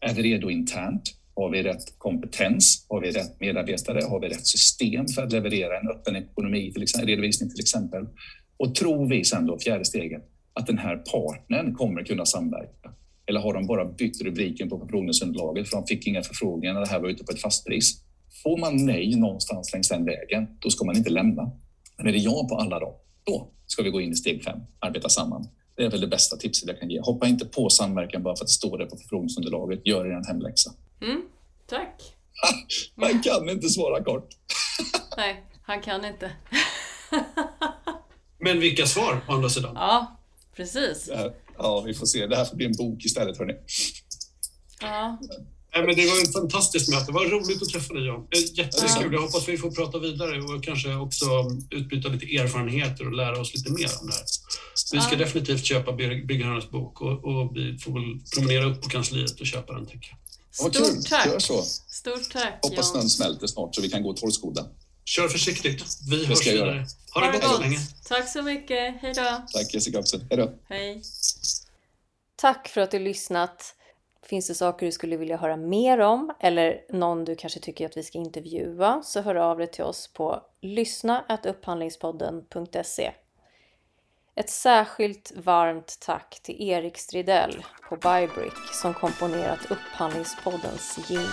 Är vi redo internt? Har vi rätt kompetens? Har vi rätt medarbetare? Har vi rätt system för att leverera en öppen ekonomi, till exempel, redovisning till exempel? Och tror vi sen då, fjärde steget, att den här partnern kommer kunna samverka? Eller har de bara bytt rubriken på förfrågningsunderlaget för de fick inga förfrågningar när det här var ute på ett fastpris? Får man nej någonstans längs den vägen, då ska man inte lämna. Men är det ja på alla dem, då ska vi gå in i steg fem, arbeta samman. Det är väl det bästa tipset jag kan ge. Hoppa inte på samverkan bara för att det står det på förfrågningsunderlaget. Gör er en hemläxa. Mm, tack. Man kan inte svara kort. Nej, han kan inte. Men vilka svar å andra sidan. Ja, precis. Ja, vi får se. Det här får bli en bok istället, hörni. Ja. Nej, men det var ett fantastiskt möte. Det var roligt att träffa dig, Jan. Jättekul. Jag hoppas vi får prata vidare och kanske också utbyta lite erfarenheter och lära oss lite mer om det här. Vi ska Ja. definitivt köpa Byggherrarnas bok och, och vi får väl promenera upp på kansliet och köpa den, tänker jag. Stort tack! Gör så. Stort tack Hoppas snön John. smälter snart så vi kan gå torrskodda. Kör försiktigt. Vi hörs ska vidare. göra. Ha det gott så länge. Tack så mycket. Hej då. Tack Jessica också. Hej då. Hej. Tack för att du lyssnat. Finns det saker du skulle vilja höra mer om eller någon du kanske tycker att vi ska intervjua så hör av dig till oss på lyssna.upphandlingspodden.se. Ett särskilt varmt tack till Erik Stridell på Bybrick som komponerat Upphandlingspoddens jingel.